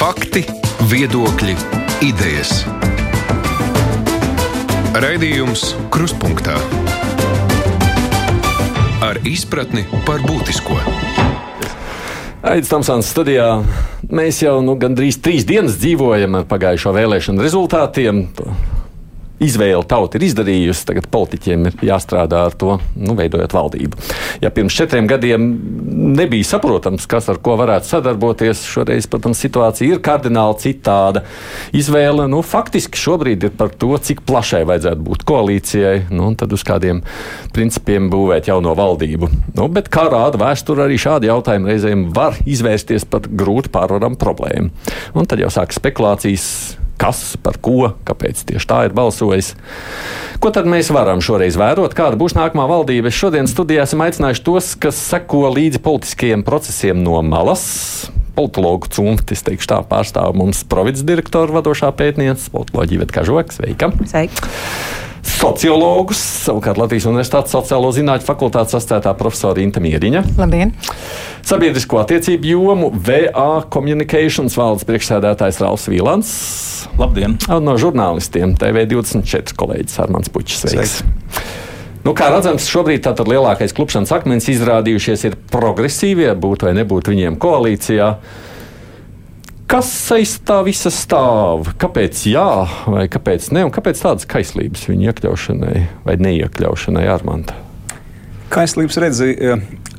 Fakti, viedokļi, idejas. Raidījums Krustpunktā ar izpratni par būtisko. Aizsmeļamies Tamsānas studijā. Mēs jau nu, gandrīz trīs dienas dzīvojam ar pagājušo vēlēšanu rezultātiem. Izvēle tauta ir izdarījusi, tagad politiķiem ir jāstrādā ar to, nu, veidojot valdību. Ja pirms četriem gadiem nebija saprotams, kas ar ko varētu sadarboties, šoreiz, protams, situācija ir kardināli citāda. Izvēle nu, faktiski šobrīd ir par to, cik plašai vajadzētu būt koalīcijai, nu, un tad uz kādiem principiem būvēt jauno valdību. Nu, bet, kā rāda vēsture, arī šādi jautājumi reizēm var izvērsties par grūti pārvaramu problēmu. Un tad jau sākas spekulācijas kas, par ko, kāpēc tieši tā ir balsojis. Ko tad mēs varam šoreiz vērot? Kāda būs nākamā valdība? Es šodien studijā esmu aicinājuši tos, kas seko līdzi politiskajiem procesiem no malas. Politologu cimta, es teikšu, tā pārstāv mums provinces direktora vadošā pētniece, politoloģija Vietka Žoka. Sveika! Sveika sociologus, savukārt Latvijas Universitātes sociālo zinātņu fakultātes asistētā profesora Inta Mieriņa. Labdien! Sabiedrisko attiecību jomu VA Communications valdes priekšsēdētājs Rauls Vīlants. Labdien! Un no žurnālistiem TV24 kolēģis Armāns Puķis. Sveiks! Sveiks. Nu, kā redzams, šobrīd tātad lielākais klupšanas akmens izrādījušies ir progresīvie, būt vai nebūt viņiem koalīcijā. Kas aiz tā visa stāv? Kāpēc jā, vai kāpēc ne? Un kāpēc tādas kaislības viņa iekļaušanai vai neiekļaušanai Armānta? Kaislības redzi,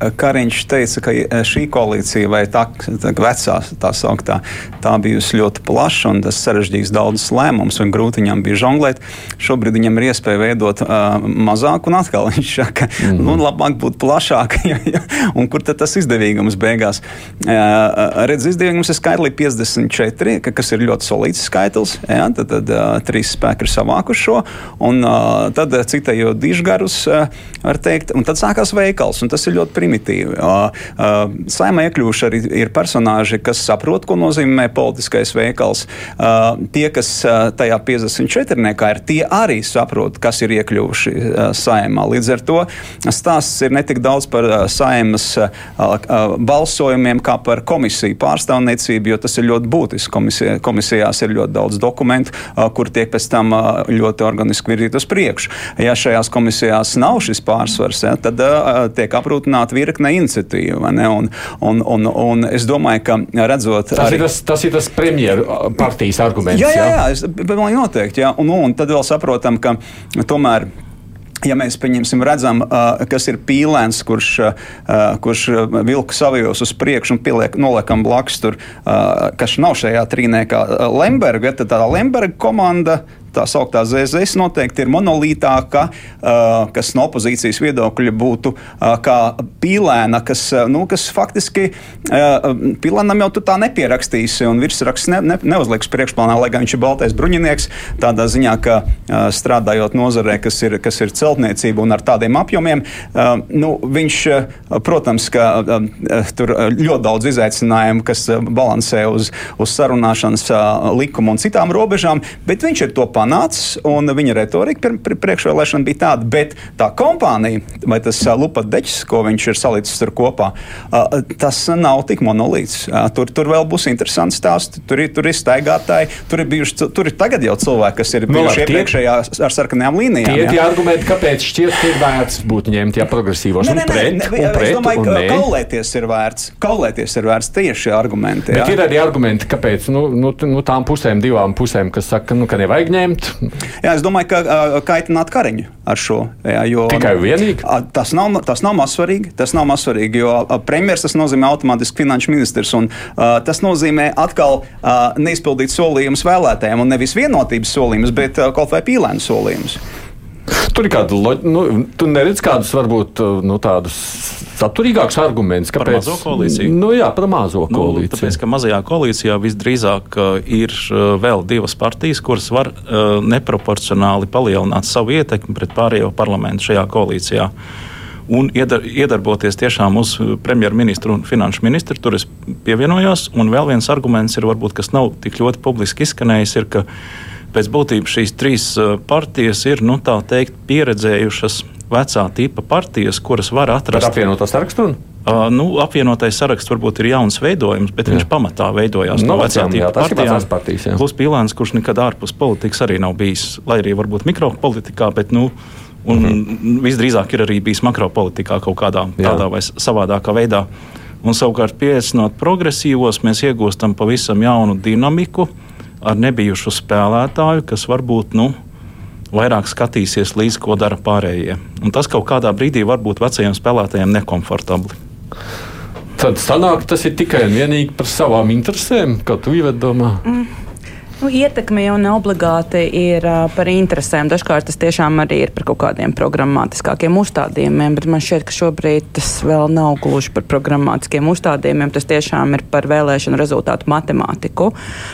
Kariņš teica, ka e, šī koalīcija vai tā, tā vecā, tā sauktā, tā bijusi ļoti plaša un tas sarežģīs daudzas lēmumus, un grūti viņam bija žonglēt. Šobrīd viņam ir iespēja veidot uh, mazāku, un atkal viņš saka, ka mm -hmm. nu, labāk būtu plašāk, un kur tad tas izdevīgums beigās? Uh, redz, izdevīgums ir skaitli 54, ka, kas ir ļoti solīts skaitlis, ja, tad, tad uh, trīs spēki ir savākuši šo, un uh, tad citējot dižgarus, uh, var teikt, un tad sākās veikals, un tas ir ļoti primitīvi. Saimā iekļūši arī ir personāži, kas saprot, ko nozīmē politiskais veikals. Tie, kas tajā 54 nekā ir, tie arī saprot, kas ir iekļuvuši saimā. Līdz ar to stāsts ir ne tik daudz par saimas balsojumiem, kā par komisiju pārstāvniecību, jo tas ir ļoti būtiski. Komisijā, komisijās ir ļoti daudz dokumentu, kur tiek pēc tam ļoti organiski virzīt uz priekšu. Ja šajās komisijās nav šis pārsvars, ja, tad uh, tiek aprūpināti virkne iniciatīvu. Un, un, un, un es domāju, ka redzot. Tas, arī... ir, tas, tas ir tas premjeru partijas arguments. Jā, jā, jā, jā es, noteikti. Jā. Un, un tad vēl saprotam, ka tomēr. Ja mēs pieņemsim, redzam, kas ir pīlēns, kurš, kurš vilka savijos uz priekšu un pieliek, noliekam blakus tur, kas nav šajā trīnēkā Lemberga, tad tā Lemberga komanda tā sauktā ZZS noteikti ir monolītāka, uh, kas no opozīcijas viedokļa būtu uh, kā pīlēna, kas, uh, nu, kas faktiski pīlēnam jau tu tā nepierakstīsi un virsraksts ne, ne, neuzliks priekšplānā, lai gan viņš ir baltais bruņinieks, tādā ziņā, ka strādājot nozarē, kas ir, kas ir celtniecība un ar tādiem apjomiem, nu, viņš, protams, ka tur ļoti daudz izaicinājumu, kas balansē uz, uz sarunāšanas likumu un citām robežām, bet viņš ir to pārāk panācis, un viņa retorika priekšvēlēšana bija tāda, bet tā kompānija, vai tas lupa deķis, ko viņš ir salicis tur kopā, tas nav tik monolīts. Tur, tur vēl būs interesants stāsts, tur ir, tur ir staigātāji, tur ir bijuši, tur ir tagad jau cilvēki, kas ir bijuši no, iepriekšējā ar sarkanajām līnijām. Tie ir tie argumenti, kāpēc šķiet, ka ir vērts būt ņemt ja progresīvos ne, ne, ne, pret, ne, ne, un pret, es domāju, ka kaulēties ir vērts. Kaulēties ir vērts tieši argumenti. Bet jā. ir arī argumenti, kāpēc nu, nu, nu, tām pusēm, divām pusēm, kas saka, nu, ka nevajag ņemt ņemt? Jā, es domāju, ka kaitināt kariņu ar šo. Jā, jo, Tikai vienīgi? Tas nav, tas nav mazsvarīgi. Tas nav mazsvarīgi, jo premjerministrs tas nozīmē automātiski finanšu ministrs. Un, uh, tas nozīmē atkal uh, neizpildīt solījumus vēlētājiem, un nevis vienotības solījumus, bet uh, kaut vai pīlēnu solījumus. Tur ir kāda, nu, tu neredz kādus varbūt nu, tādus saturīgākus argumentus. Kāpēc? Par mazo koalīciju? Nu, jā, par mazo nu, koalīciju. Tāpēc, ka mazajā koalīcijā visdrīzāk uh, ir uh, vēl divas partijas, kuras var neproporcionāli palielināt savu ietekmi pret pārējo parlamentu šajā koalīcijā. Un iedar, iedarboties tiešām uz premjerministru un finanšu ministru, tur es pievienojos. Un vēl viens arguments, ir, varbūt, kas nav tik ļoti publiski izskanējis, ir, ka pēc būtības šīs trīs partijas ir nu, teikt, pieredzējušas vecā tipa partijas, kuras var atrast. Ar apvienoto sarakstu? Uh, nu, apvienotais saraksts varbūt ir jauns veidojums, bet jā. viņš pamatā veidojās no, no vecām partijām. partijas. Plus Pīlāns, kurš nekad ārpus politikas arī nav bijis, lai arī varbūt mikropolitikā, bet nu, un mm -hmm. visdrīzāk ir arī bijis makropolitikā kaut kādā jā. tādā vai savādākā veidā. Un savukārt, pieaicinot progresīvos, mēs iegūstam pavisam jaunu dinamiku ar nebijušu spēlētāju, kas varbūt nu, vairāk skatīsies līdzi, ko dara pārējie. Un tas kaut kādā brīdī var būt vecajiem spēlētājiem nekomfortabli. Tad sanāk, tas ir tikai un vienīgi par savām interesēm, kā tu domā. Mm. Nu, ietekme jau neobligāti ir uh, par interesēm. Dažkārt tas tiešām arī ir par kaut kādiem programmatiskākiem uzstādījumiem, bet man šķiet, ka šobrīd tas vēl nav gluži par programmatiskiem uzstādījumiem. Tas tiešām ir par vēlēšanu rezultātu matemātiku.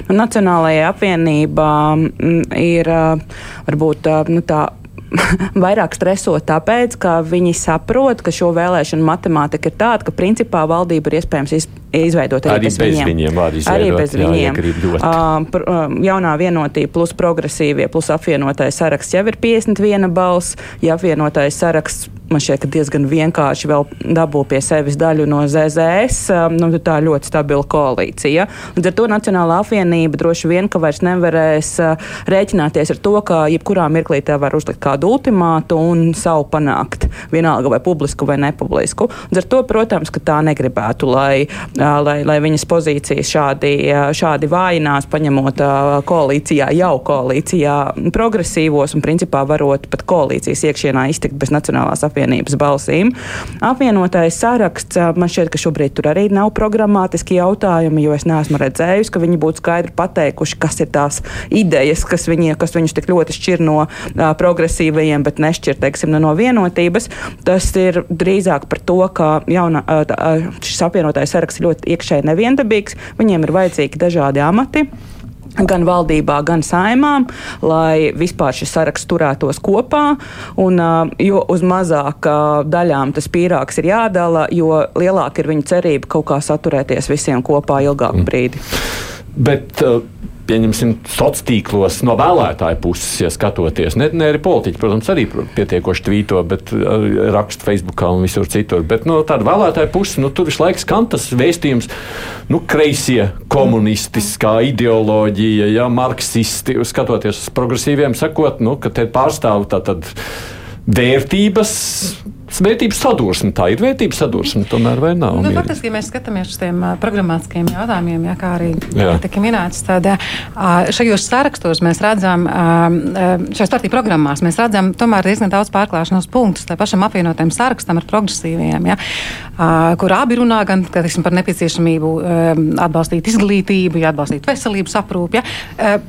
Nu, Nacionālajai apvienībā m, ir uh, varbūt uh, nu, tā vairāk stresot, tāpēc, ka viņi saprot, ka šo vēlēšanu matemātika ir tāda, ka principā valdība ir iespējams izveidot arī, arī bez, viņiem. viņiem arī bez jā, viņiem. Uh, pr, uh, jaunā vienotība plus progresīvie plus apvienotais saraksts jau ir 51 balss. Ja apvienotais saraksts man šķiet, ka diezgan vienkārši vēl dabū pie sevis daļu no ZZS. Nu, tā ļoti stabila koalīcija. Līdz ar to Nacionālā apvienība droši vien, ka vairs nevarēs rēķināties ar to, ka jebkurā mirklī te var uzlikt kādu ultimātu un savu panākt. Vienalga vai publisku vai nepublisku. Līdz ar to, protams, ka tā negribētu, lai, lai, lai viņas pozīcijas šādi, šādi vājinās, paņemot koalīcijā, jau koalīcijā progresīvos un principā varot pat koalīcijas iekšienā iztikt bez Nacionālās apvienības balsīm. Apvienotais saraksts man šķiet, ka šobrīd tur arī nav programmatiski jautājumi, jo es neesmu redzējusi, ka viņi būtu skaidri pateikuši, kas ir tās idejas, kas, viņi, kas viņus tik ļoti šķir no uh, progresīvajiem, bet nešķir teiksim, no vienotības. Tas ir drīzāk par to, ka jauna, uh, šis apvienotais saraksts ir ļoti iekšēji neviendabīgs, viņiem ir vajadzīgi dažādi amati gan valdībā, gan saimām, lai vispār šis saraksts turētos kopā. Un, jo uz mazāk daļām tas pīrāgs ir jādala, jo lielāka ir viņa cerība kaut kā saturēties visiem kopā ilgāku mm. brīdi. Bet, uh pieņemsim, sociālos tīklos no vēlētāju puses, ja skatoties. Ne, ne arī politiķi, protams, arī pietiekoši tvīto, bet raksta Facebookā un visur citur. Bet no tāda vēlētāja puses, nu, tur visu laiku skan tas vēstījums, nu, kreisie, komunistiskā ideoloģija, ja, marksisti, skatoties uz progresīviem, sakot, nu, ka te pārstāv tātad vērtības vērtības sadursme. Tā ir vērtības sadursme, tomēr vai nav? Nu, faktiski, ja mēs skatāmies uz tiem programmatiskiem jautājumiem, jā, kā arī tika minēts, tad šajos sarakstos mēs redzam, šajās partiju programmās mēs redzam tomēr diezgan daudz pārklāšanās punktus tā pašam apvienotajam sarakstam ar progresīviem, jā, kur abi runā gan tiksim, par nepieciešamību atbalstīt izglītību, ja atbalstīt veselības aprūpi. Ja.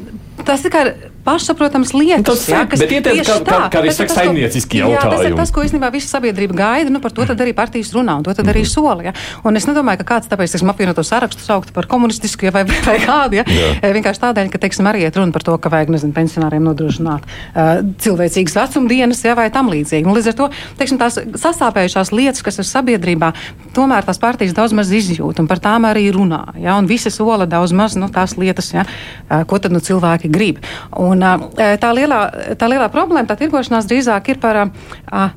Tas kā pašsaprotams lietas. Tas jā, kas bet ietiek, kā, kā, kā arī saka saimnieciski jautājumi. Jā, tas ir tas, ko īstenībā visa sabiedrība gaida, nu par to tad arī partijas runā, un to tad arī mhm. sola. Ja? Un es nedomāju, ka kāds tāpēc, teiksim, apvienoto sarakstu saukt par komunistisku ja, vai, vai kādu, ja? Jā. Vienkārši tādēļ, ka, teiksim, arī iet runa par to, ka vajag, nezinu, pensionāriem nodrošināt uh, cilvēcīgas vecumdienas, ja, vai tam līdzīgi. Un līdz ar to, teiksim, tās sasāpējušās lietas, kas ir sabiedrībā, tomēr tās partijas daudz maz izjūt, un par tām arī runā. Ja? Un visi sola daudz maz, nu, tās lietas, ja? ko tad nu cilvēki grib. Un, uh, tā lielā, tā lielā problēma, tā tirgošanās drīzāk ir par,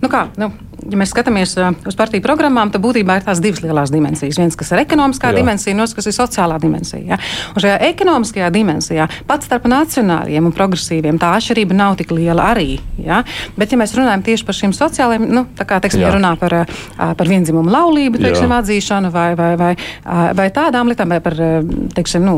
nu kā, nu, ja mēs skatāmies uz partiju programmām, tad būtībā ir tās divas lielās dimensijas. Viens, kas ir ekonomiskā Jā. dimensija, un otrs, kas ir sociālā dimensija. Ja? Un šajā ekonomiskajā dimensijā pat starp nacionāliem un progresīviem tā atšķirība nav tik liela arī. Ja? Bet, ja mēs runājam tieši par šīm sociālajiem, nu, tā kā teiksim, ja runā par, par vienzimumu laulību teiksim, atzīšanu vai, vai, vai, vai tādām lietām, vai par teiksim, nu,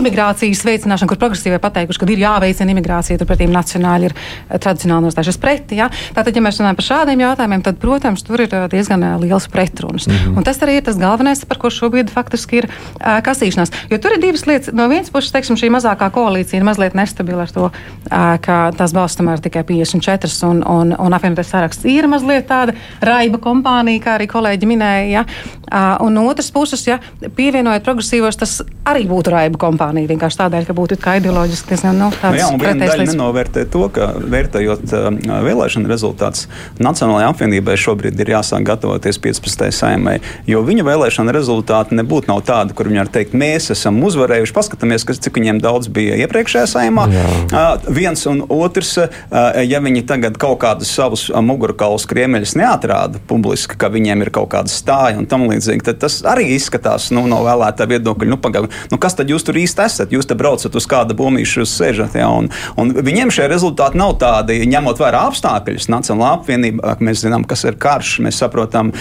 imigrācijas veicināšanu, kur progresīvie pateikuši, ka ir jāveicina imigrācija, turpretī nacionāli ir tradicionāli nostājušies pretī. Ja? Tātad, ja mēs runājam par šādiem jautājumiem, tad protams, tur ir diezgan liels pretruns. Mm -hmm. Un tas arī ir tas galvenais, par ko šobrīd faktiski ir uh, kasīšanās. Jo tur ir divas lietas. No vienas puses, teiksim, šī mazākā koalīcija ir mazliet nestabila ar to, uh, ka tās balsts tomēr ir tikai 54, un, un, un apvienotais saraksts ir mazliet tāda raiba kompānija, kā arī kolēģi minēja. Ja? Uh, un no otras puses, ja pievienojot progresīvos, tas arī būtu raiba kompānija. Vienkārši tādēļ, ka būtu kā ideoloģiski diezgan nu, tāds. Nu jā, un viena daļa nenovērtē to, ka vērtējot uh, vēlēšanu rezultātus, Nacionālajā apvienībā saimniecībai šobrīd ir jāsāk gatavoties 15. saimai, jo viņa vēlēšana rezultāti nebūtu nav tādi, kur viņi var teikt, mēs esam uzvarējuši. Paskatāmies, cik viņiem daudz bija iepriekšējā saimā. Uh, viens un otrs, uh, ja viņi tagad kaut kādus savus mugurkaulus kriemeļus neatrāda publiski, ka viņiem ir kaut kāda stāja un tam līdzīgi, tad tas arī izskatās nu, no vēlētāja viedokļa. Nu, pagav, nu, kas tad jūs tur īsti esat? Jūs te braucat uz kāda bumīša, jūs sēžat. Ja, un, un viņiem šie rezultāti nav tādi, ņemot vērā apstākļus. Nacionālā apvienība, mēs zinām, kas ir karš, mēs saprotam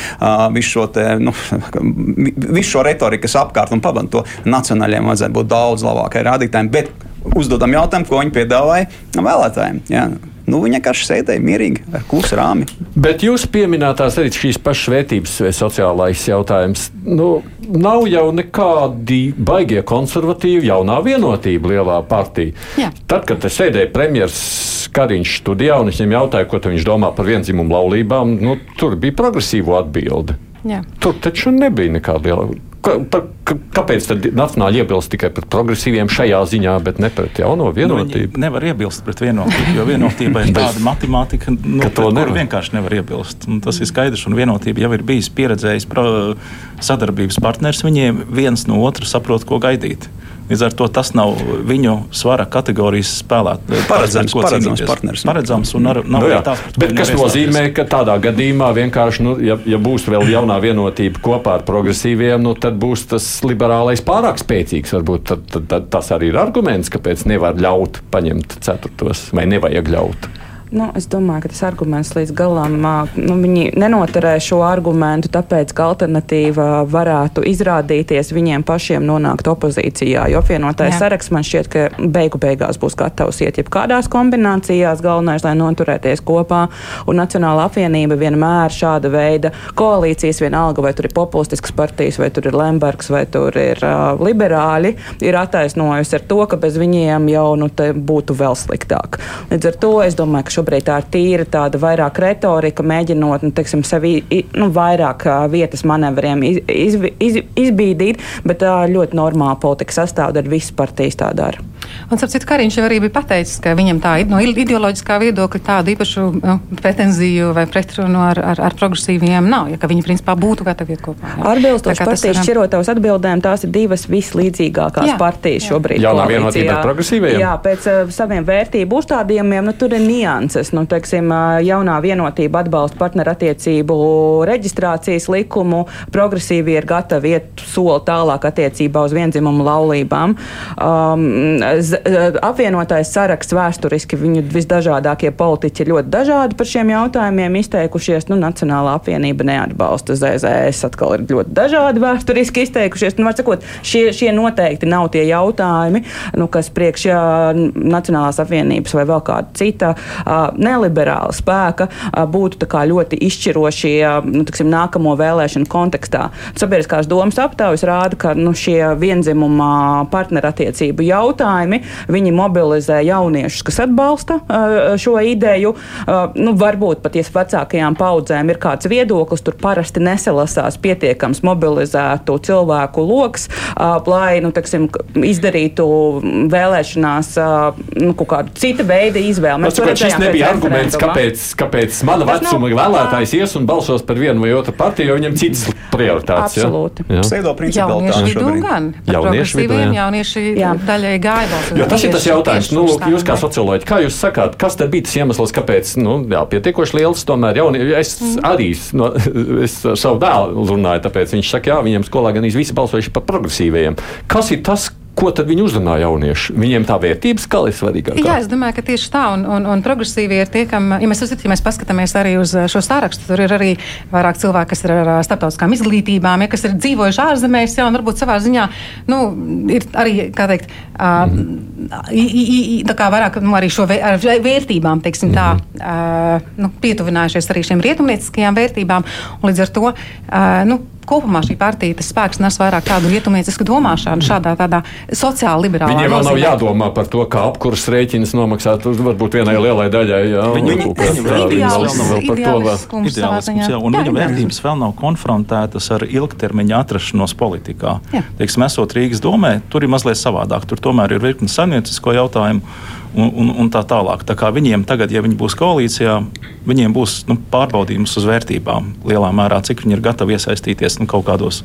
visu šo, te, nu, visu šo retorikas apkārt un pavadu to nacionāļiem vajadzētu būt daudz labākai rādītājiem. Bet uzdodam jautājumu, ko viņi piedāvāja vēlētājiem. Ja. Nu, viņa vienkārši sēdēja mierīgi ar klusu rāmi. Bet jūs pieminētās arī šīs pašas vērtības vai sociālais jautājums. Nu, nav jau nekādi baigie konservatīvi jaunā vienotība lielā partija. Jā. Tad, kad te sēdēja premjerministrs Kariņš studijā un es viņam jautāju, ko viņš domā par vienzimumu laulībām, nu, tur bija progresīvo atbildi. Jā. Tur taču nebija nekāda liela Ka, pa, ka, kāpēc tad nacionāli iebilst tikai pret progresīviem šajā ziņā, bet ne pret jauno vienotību? Nu, nevar iebilst pret vienotību, jo vienotība ir tāda matemātika, nu, ka to nevar. vienkārši nevar iebilst. Un tas ir skaidrs, un vienotība jau ir bijis pieredzējis sadarbības partners. Viņiem viens no otra saprot, ko gaidīt. Līdz ar to tas nav viņu svara kategorijas spēlētājs. Paredzams, paredzams partners. Paredzams un ar, nav nu, jā. tās, Bet kas nozīmē, ka tādā gadījumā vienkārši, nu, ja, ja būs vēl jaunā vienotība kopā ar progresīviem, nu, tad būs tas liberālais pārāk spēcīgs. Varbūt tad, tad, tad tas arī ir arguments, kāpēc nevar ļaut paņemt ceturtos vai nevajag ļaut. Nu, es domāju, ka tas arguments līdz galam nu, nenoturē šo argumentu, tāpēc ka alternatīva varētu izrādīties viņiem pašiem nonākt opozīcijā. Jo apvienotais saraksts man šķiet, ka beigu beigās būs gatavs iet jebkādās kombinācijās. Galvenais, lai noturēties kopā. Un Nacionāla apvienība vienmēr šāda veida koalīcijas, vienalga vai tur ir populistisks partijas, vai tur ir Lembergs, vai tur ir uh, liberāļi, ir attaisnojusi ar to, ka bez viņiem jau nu, būtu vēl sliktāk. Līdz ar to es domāju, ka šobrīd tā ir tīra tāda vairāk retorika, mēģinot nu, teiksim, sevi nu, vairāk vietas manevriem iz, iz, iz, izbīdīt, bet tā ļoti normāla politika sastāvdaļa, visas partijas tā dara. Un, ap citu, Kariņš jau arī bija pateicis, ka viņam tā no ideoloģiskā viedokļa tādu īpašu nu, pretenziju vai pretrunu ar, ar, ar progresīviem nav, ja viņi principā būtu gatavi iet kopā. Atbilstoši partijas varam... šķirotavas atbildēm, tās ir divas vislīdzīgākās jā, partijas jā. šobrīd. Jaunā vienotība ar progresīviem? Jā, pēc uh, saviem vērtību uzstādījumiem, nu, tur ir nianses. Nu, teiksim, uh, jaunā vienotība atbalsta partnerattiecību reģistrācijas likumu, progresīvi ir gatavi iet soli tālāk attiecībā uz vienzimumu laulībām. Um, apvienotais saraksts vēsturiski viņu visdažādākie politiķi ļoti dažādi par šiem jautājumiem izteikušies. Nu, Nacionālā apvienība neatbalsta ZZS, atkal ir ļoti dažādi vēsturiski izteikušies. Nu, sakot, šie, šie noteikti nav tie jautājumi, nu, kas priekš jā, Nacionālās apvienības vai vēl kāda cita uh, neliberāla spēka uh, būtu ļoti izšķirošie nu, tiksim, nākamo vēlēšanu kontekstā. Sabiedriskās domas aptaujas rāda, ka nu, šie vienzimumā partnerattiecību jautājumi jautājumi. Viņi mobilizē jauniešus, kas atbalsta uh, šo ideju. Uh, nu, varbūt pat ja vecākajām paudzēm ir kāds viedoklis, tur parasti nesalasās pietiekams mobilizētu cilvēku lokus, uh, lai nu, teksim, izdarītu vēlēšanās nu, kaut kādu citu veidu izvēli. Mēs domājam, šis nebija arguments, kāpēc, kāpēc mana vecuma nav, vēlētājs ies un balsos par vienu vai otru partiju, jo viņam citas prioritātes. Absolūti. Ja? Pseido principalitāte šobrīd. Gan. Jaunieši vidū, jā. Jaunieši daļai gāja Jo tas ir tas jautājums, nu, jūs kā socioloģi, kā jūs sakāt, kas tad bija tas iemesls, kāpēc, nu, jā, pietiekoši liels tomēr jaunie, es mm. arī, no, es savu dēlu runāju, tāpēc viņš saka, jā, viņam skolā gan visi balsojuši par progresīvajiem. Kas ir tas, Ko tad viņi uzrunā jaunieši? Viņiem tā vērtības kā ir svarīgākā? Jā, es domāju, ka tieši tā, un, un, un progresīvi ir tie, kam, ja mēs, ja mēs paskatāmies arī uz uh, šo sārakstu, tur ir arī vairāk cilvēki, kas ir ar uh, starptautiskām izglītībām, ja, kas ir dzīvojuši ārzemēs, jā, un varbūt savā ziņā, nu, ir arī, kā teikt, uh, mm. i, tā kā vairāk, nu, arī šo vēr, vērtībām, teiksim tā, mm. uh, nu, pietuvinājušies arī šiem rietumnieciskajām vērtībām, un līdz ar to, uh, nu, kopumā šī partija, spēks nes vairāk tādu rietumniecisku domāšanu, šādā tādā sociāli liberālā. Viņiem vēl nav jādomā par to, kā apkurs rēķins nomaksāt varbūt vienai lielai daļai. Jā, jā, jā, viņa vērtības vēl nav konfrontētas ar ilgtermiņa atrašanos politikā. Teiksim, esot Rīgas domē, tur ir mazliet savādāk. Tur tomēr ir virkni saimniecisko jautājumu un, un, un tā tālāk. Tā kā viņiem tagad, ja viņi būs koalīcijā, viņiem būs nu, pārbaudījums uz vērtībām lielā mērā, cik viņi ir gatavi iesaistīties nu, kaut kādos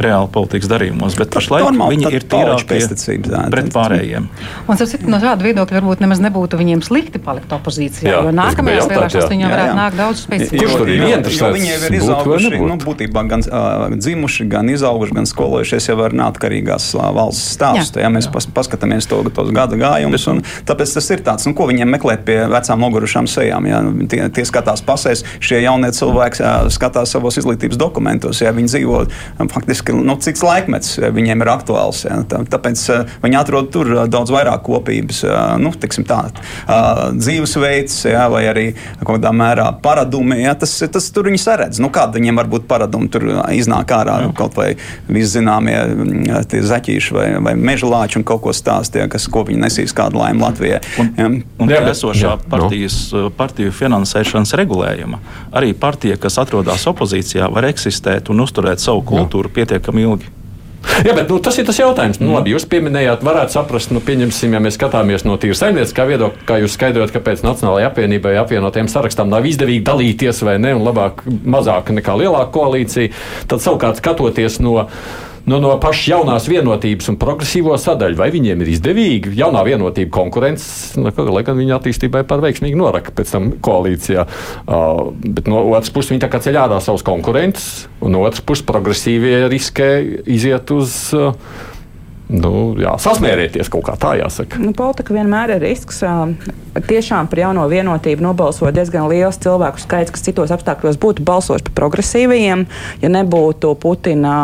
reāli politikas darījumos. Bet pašlaik viņi ir tīrākie pret pārējiem. Un, sapsit, no šāda viedokļa varbūt nemaz nebūtu viņiem slikti palikt opozīcijā, jā, jo nākamajās vēlēšanās viņiem varētu nākt daudz spēcīgāk. Viņi jau ir izauguši, nu, būtībā gan uh, dzimuši, gan izauguši, gan skolojušies jau ar neatkarīgās uh, valsts stāstu. Jā, mēs pas, paskatāmies to, tos gada gājumus, un tāpēc tas ir tāds, nu, ko viņiem meklēt pie vecām nogurušām sejām. Jā, tie, tie skatās pasēs, šie jaunie cilvēki skatās savos izglītības dokumentos, jā, viņi dzīvo faktiski faktiski nu, cits laikmets eh, viņiem ir aktuāls. Ja? Tā, tāpēc uh, viņi atrod tur uh, daudz vairāk kopības, nu, tā, dzīvesveids ja? vai arī kaut kādā mērā paradumi. Ja? Tas, tas tur viņi saredz. Nu, kāda viņiem var būt paradumi? Tur iznāk ārā Jā. kaut vai viszināmie mm, zaķīši vai, vai mežlāči un kaut ko stāstīja, kas, ko viņi nesīs kādu laimi Latvijai. Un, ja? un jā, esošā partijas, partiju finansēšanas regulējuma arī partija, kas atrodas opozīcijā, var eksistēt un uzturēt savu kultūru pietiekami ilgi. Jā, bet nu, tas ir tas jautājums. Nu, labi, jūs pieminējāt, varētu saprast, nu, pieņemsim, ja mēs skatāmies no tīra saimnieciskā viedokļa, kā jūs skaidrojat, kāpēc Nacionālajai apvienībai apvienotiem sarakstām nav izdevīgi dalīties vai ne, un labāk, mazāk nekā lielāka koalīcija. Tad savukārt skatoties no nu, no pašas jaunās vienotības un progresīvo sadaļu, vai viņiem ir izdevīgi jaunā vienotība konkurences, nu, lai gan viņa attīstībai par veiksmīgu noraka pēc tam koalīcijā. Uh, bet no otras puses viņi tā kā ceļ ārā savus konkurentus, un no otras puses progresīvie riskē iziet uz. Uh, nu, jā, sasmērēties kaut kā tā, jāsaka. Nu, politika vienmēr ir risks. Tiešām par jauno vienotību nobalso diezgan liels cilvēku skaits, kas citos apstākļos būtu balsojuši par progresīvajiem. Ja nebūtu Putina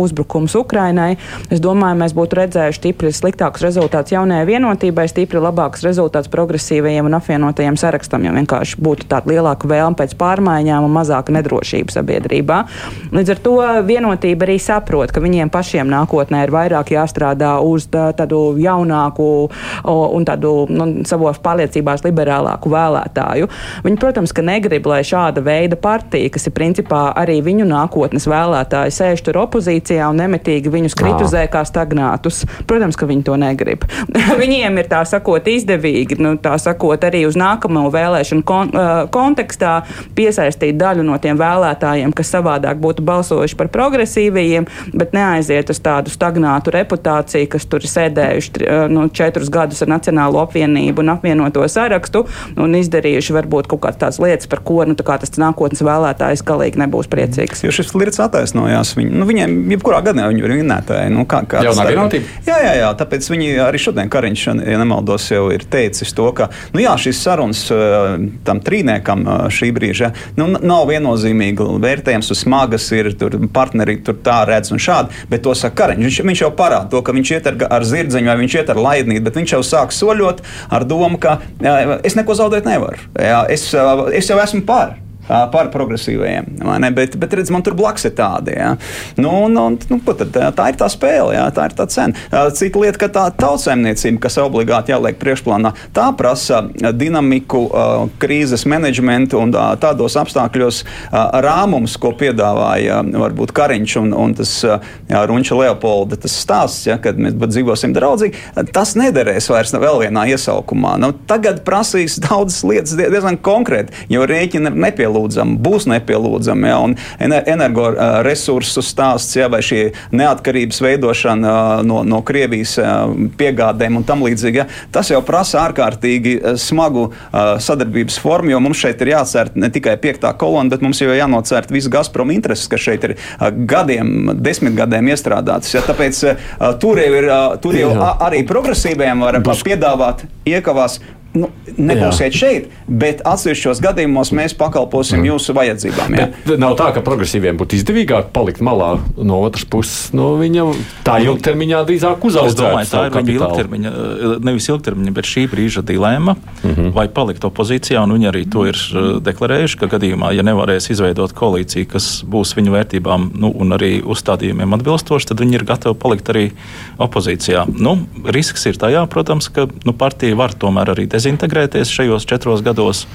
uzbrukums Ukrainai, es domāju, mēs būtu redzējuši stipri sliktākus rezultātus jaunajai vienotībai, stipri labākus rezultātus progresīvajiem un apvienotajiem sarakstam, jo vienkārši būtu tāda lielāka vēlme pēc pārmaiņām un mazāka nedrošība sabiedrībā. Līdz ar to vienotība arī saprot, ka viņiem pašiem nākotnē ir vairāk jāstrādā jāstrādā uz tā, tādu jaunāku un tādu nu, savos pārliecībās liberālāku vēlētāju. Viņi, protams, ka negrib, lai šāda veida partija, kas ir principā arī viņu nākotnes vēlētāji, sēž tur opozīcijā un nemitīgi viņus kritizē kā stagnātus. Protams, ka viņi to negrib. Viņiem ir tā sakot izdevīgi, nu, tā sakot arī uz nākamo vēlēšanu kon kontekstā piesaistīt daļu no tiem vēlētājiem, kas savādāk būtu balsojuši par progresīvajiem, bet neaiziet uz tādu stagnātu reputāciju organizācija, kas tur ir sēdējuši nu, četrus gadus ar Nacionālo apvienību un apvienoto sarakstu un izdarījuši varbūt kaut kādas tādas lietas, par ko nu, tā tas nākotnes vēlētājs galīgi nebūs priecīgs. Jo šis lietas attaisnojās. Viņi, nu, viņiem jebkurā gadījumā viņi ir vinnētāji. Nu, kā, kā vienotība? Jā, jā, jā, tāpēc viņi arī šodien Kariņš, ja nemaldos, jau ir teicis to, ka nu, jā, šīs sarunas tam trīniekam šī brīža nu, nav viennozīmīgi vērtējams, uz smagas ir tur partneri, tur tā redz un šādi, bet to saka Kariņš. Viņš, viņš jau parāda to, ka viņš iet ar, ar zirdziņu vai viņš iet ar laidnīti, bet viņš jau sāk soļot ar domu, ka es neko zaudēt nevaru. Es, es jau esmu par par progresīvajiem. Bet, bet redz, man tur blakus ir tādi. Ja? Nu, nu, nu, tad, tā ir tā spēle, ja? tā ir tā cena. Cita lieta, ka tā tautsēmniecība, kas obligāti jāliek priekšplānā, tā prasa dinamiku, krīzes menedžmentu un tādos apstākļos rāmums, ko piedāvāja varbūt Kariņš un, un tas jā, Runča Leopolda tas stāsts, ja, kad mēs dzīvosim draudzīgi, tas nederēs vairs vēl vienā iesaukumā. Nu, tagad prasīs daudzas lietas diezgan konkrēti, jo rēķina ir nepielūdzami būs nepielūdzama. Ja, un energoresursu stāsts, ja, vai šī neatkarības veidošana no, no Krievijas piegādēm un tam līdzīgi, ja, tas jau prasa ārkārtīgi smagu sadarbības formu, jo mums šeit ir jācērt ne tikai piektā kolona, bet mums jau jānocērt visu Gazprom intereses, kas šeit ir gadiem, desmit gadiem iestrādātas. Ja, tāpēc tur jau ir tur jau arī progresīviem var piedāvāt iekavās nu, nebūsiet Jā. šeit, bet atsevišķos gadījumos mēs pakalposim mm. jūsu vajadzībām. Jā. Bet nav tā, ka progresīviem būtu izdevīgāk palikt malā no otras puses. Nu, viņam tā ilgtermiņā drīzāk uzaugt. Tā ir viņa ilgtermiņa, eh, nevis ilgtermiņa, bet šī brīža dilēma, mm -hmm. vai palikt opozīcijā. Viņi arī to ir eh, deklarējuši, ka gadījumā, ja nevarēs izveidot koalīciju, kas būs viņu vērtībām nu, un arī uzstādījumiem atbilstoši, tad viņi ir gatavi palikt arī opozīcijā. Nu, risks ir tajā, protams, ka nu, partija var tomēr arī dezināties dezintegrēties šajos četros gados.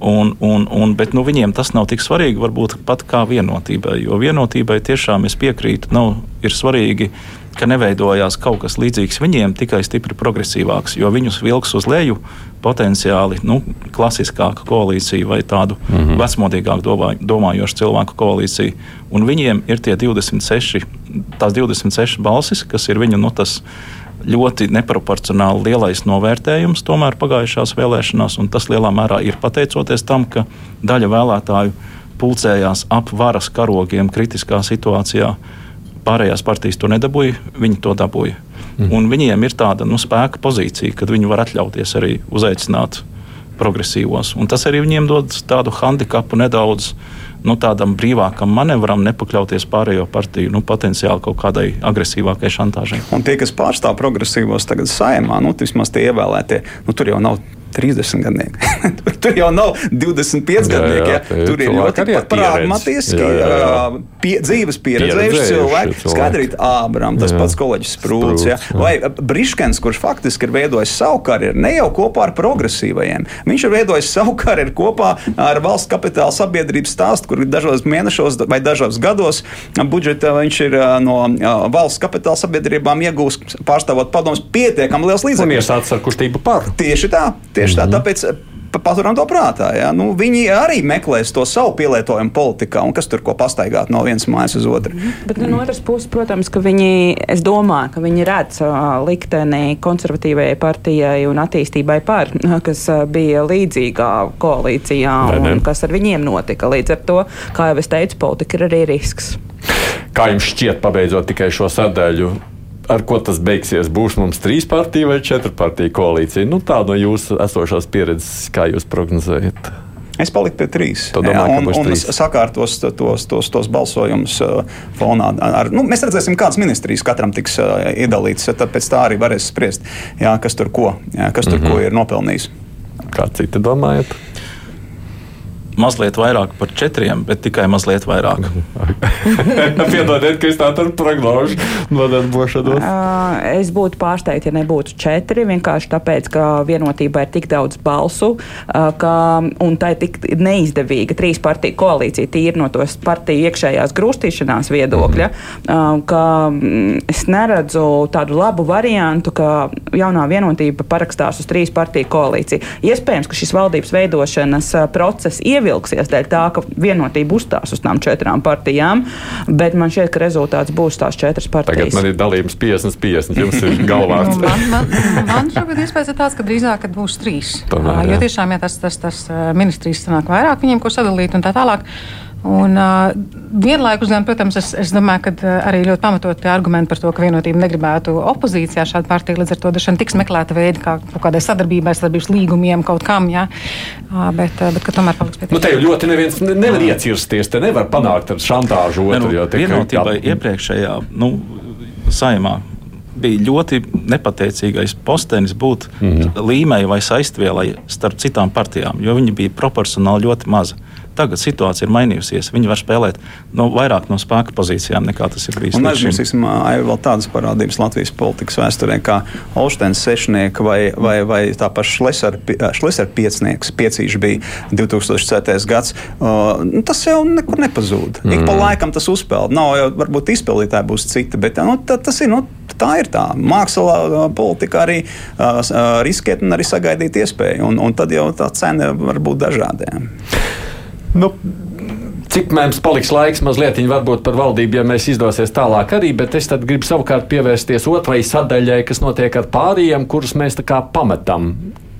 Un, un, un, bet nu, viņiem tas nav tik svarīgi, varbūt pat kā vienotībai. Jo vienotībai tiešām es piekrītu, nav, ir svarīgi ka neveidojās kaut kas līdzīgs viņiem, tikai stipri progresīvāks, jo viņus vilks uz leju potenciāli nu, klasiskāka koalīcija vai tādu mm -hmm. vecmodīgāku domā, domājošu cilvēku koalīcija. Un viņiem ir tie 26, tās 26 balsis, kas ir viņu nu, tas ļoti neproporcionāli lielais novērtējums tomēr pagājušās vēlēšanās, un tas lielā mērā ir pateicoties tam, ka daļa vēlētāju pulcējās ap varas karogiem kritiskā situācijā. Pārējās partijas to nedabūja, viņi to dabūja. Mm. Un viņiem ir tāda nu, spēka pozīcija, kad viņi var atļauties arī uzaicināt progresīvos. Un tas arī viņiem dod tādu handikapu nedaudz nu, tādam brīvākam manevram, nepakļauties pārējo partiju nu, potenciāli kaut kādai agresīvākai šantāžai. Un tie, kas pārstāv progresīvos tagad saimā, nu, vismaz tie ievēlētie, nu, tur jau nav 30 gadnieki. tur jau nav 25 gadnieki. Ja? Tur ir ļoti pragmatiski, pie, dzīves pieredzējuši cilvēki. Skaidrīt, Ābram, tas jā. pats kolēģis Sprūts. Ja? Vai Briškens, kurš faktiski ir veidojis savu karjeru ne jau kopā ar progresīvajiem. Viņš ir veidojis savu karjeru kopā ar valsts kapitāla sabiedrības stāstu, kur dažos mēnešos vai dažos gados budžeta viņš ir no valsts kapitāla sabiedrībām iegūst pārstāvot padomus pietiekami liels līdzekļus. Un iesācis ar kustību par. Tieši tā. Tieši mm -hmm. tā, tāpēc eh, paturam to prātā. Ja? Nu, viņi arī meklēs to savu pielietojumu politikā, un kas tur ko pastaigāt no vienas mājas uz otru. Mhm. Bet nu, no otras puses, protams, ka viņi, es domāju, ka viņi redz likteni konservatīvajai partijai un attīstībai par, kas bija līdzīgā koalīcijā ne, ne. un kas ar viņiem notika. Līdz ar to, kā jau es teicu, politika ir arī risks. Kā jums šķiet, pabeidzot tikai šo sadaļu, ar ko tas beigsies? Būs mums trīs partiju vai četru partiju koalīcija? Nu, tā no jūsu esošās pieredzes, kā jūs prognozējat? Es paliku pie trīs. Domāju, un, un trīs. sakārtos tos, tos, tos balsojumus uh, fonā. Ar, nu, mēs redzēsim, kādas ministrijas katram tiks uh, iedalītas. Tad pēc tā arī varēs spriest, jā, kas tur ko, jā, kas tur mm -hmm. ko ir nopelnījis. Kā citi domājat? Mazliet vairāk par četriem, bet tikai mazliet vairāk. Piedodiet, ka es tādu prognožu nodarbošanos. Uh, es būtu pārsteigts, ja nebūtu četri. Vienkārši tāpēc, ka vienotībā ir tik daudz balsu, uh, ka, un tā ir tik neizdevīga trīs partiju koalīcija, tīri no tos partiju iekšējās grūstīšanās viedokļa, uh, ka mm, es neredzu tādu labu variantu, ka jaunā vienotība parakstās uz trīs partiju koalīciju. Iespējams, ka šis valdības veidošanas process ievies ievilksies dēļ tā, ka vienotība uzstās uz tām četrām partijām, bet man šķiet, ka rezultāts būs tās četras partijas. Tagad man ir dalījums 50-50. Jums ir galvā. nu, man, man, man šobrīd iespējas ir tāds, ka drīzāk būs trīs. Tomēr, jo tiešām, ja tas, tas, tas ministrijas sanāk vairāk viņiem, ko sadalīt un tā tālāk. Un, uh, vienlaikus, gan, protams, es, es domāju, ka uh, arī ļoti pamatoti argumenti par to, ka vienotība negribētu opozīcijā šādu partiju, līdz ar to dažkārt tiks meklēta veidi, kā kaut kādai sadarbībai, sadarbības līgumiem, kaut kam, jā. Uh, bet, uh, bet tomēr paliks pie tā. Nu, te jau ļoti neviens nevar iecirsties, te nevar panākt ar šantāžu otru. Ne, nu, vienotībai kā... iepriekšējā, nu, saimā bija ļoti nepateicīgais postenis būt mm -hmm. līmei vai saistvielai starp citām partijām, jo viņi bija proporcionāli ļoti mazi. Tagad situācija ir mainījusies. Viņi var spēlēt no, vairāk no spēka pozīcijām nekā tas ir bijis. Un aizmirsīsim vēl tādas parādības Latvijas politikas vēsturē, kā Olštens sešnieks vai, vai, vai tā paša Šlesera piecnieks, piecīši bija 2004. gads. Uh, nu, tas jau nekur nepazūd. Mm. Ik pa mm. laikam tas uzpeld. Nav jau varbūt izpildītāji būs citi, bet nu, tā, tas ir. Nu, tā ir tā. Mākslā, politika arī uh, riskēt un arī sagaidīt iespēju. Un, un tad jau tā cena var būt dažādiem. Nu, Cik mums paliks laiks, mazliet varbūt par valdību, ja mēs izdosies tālāk arī, bet es gribu savukārt pievērsties otrai sadaļai, kas notiek ar pārējiem, kurus mēs tā kā pametam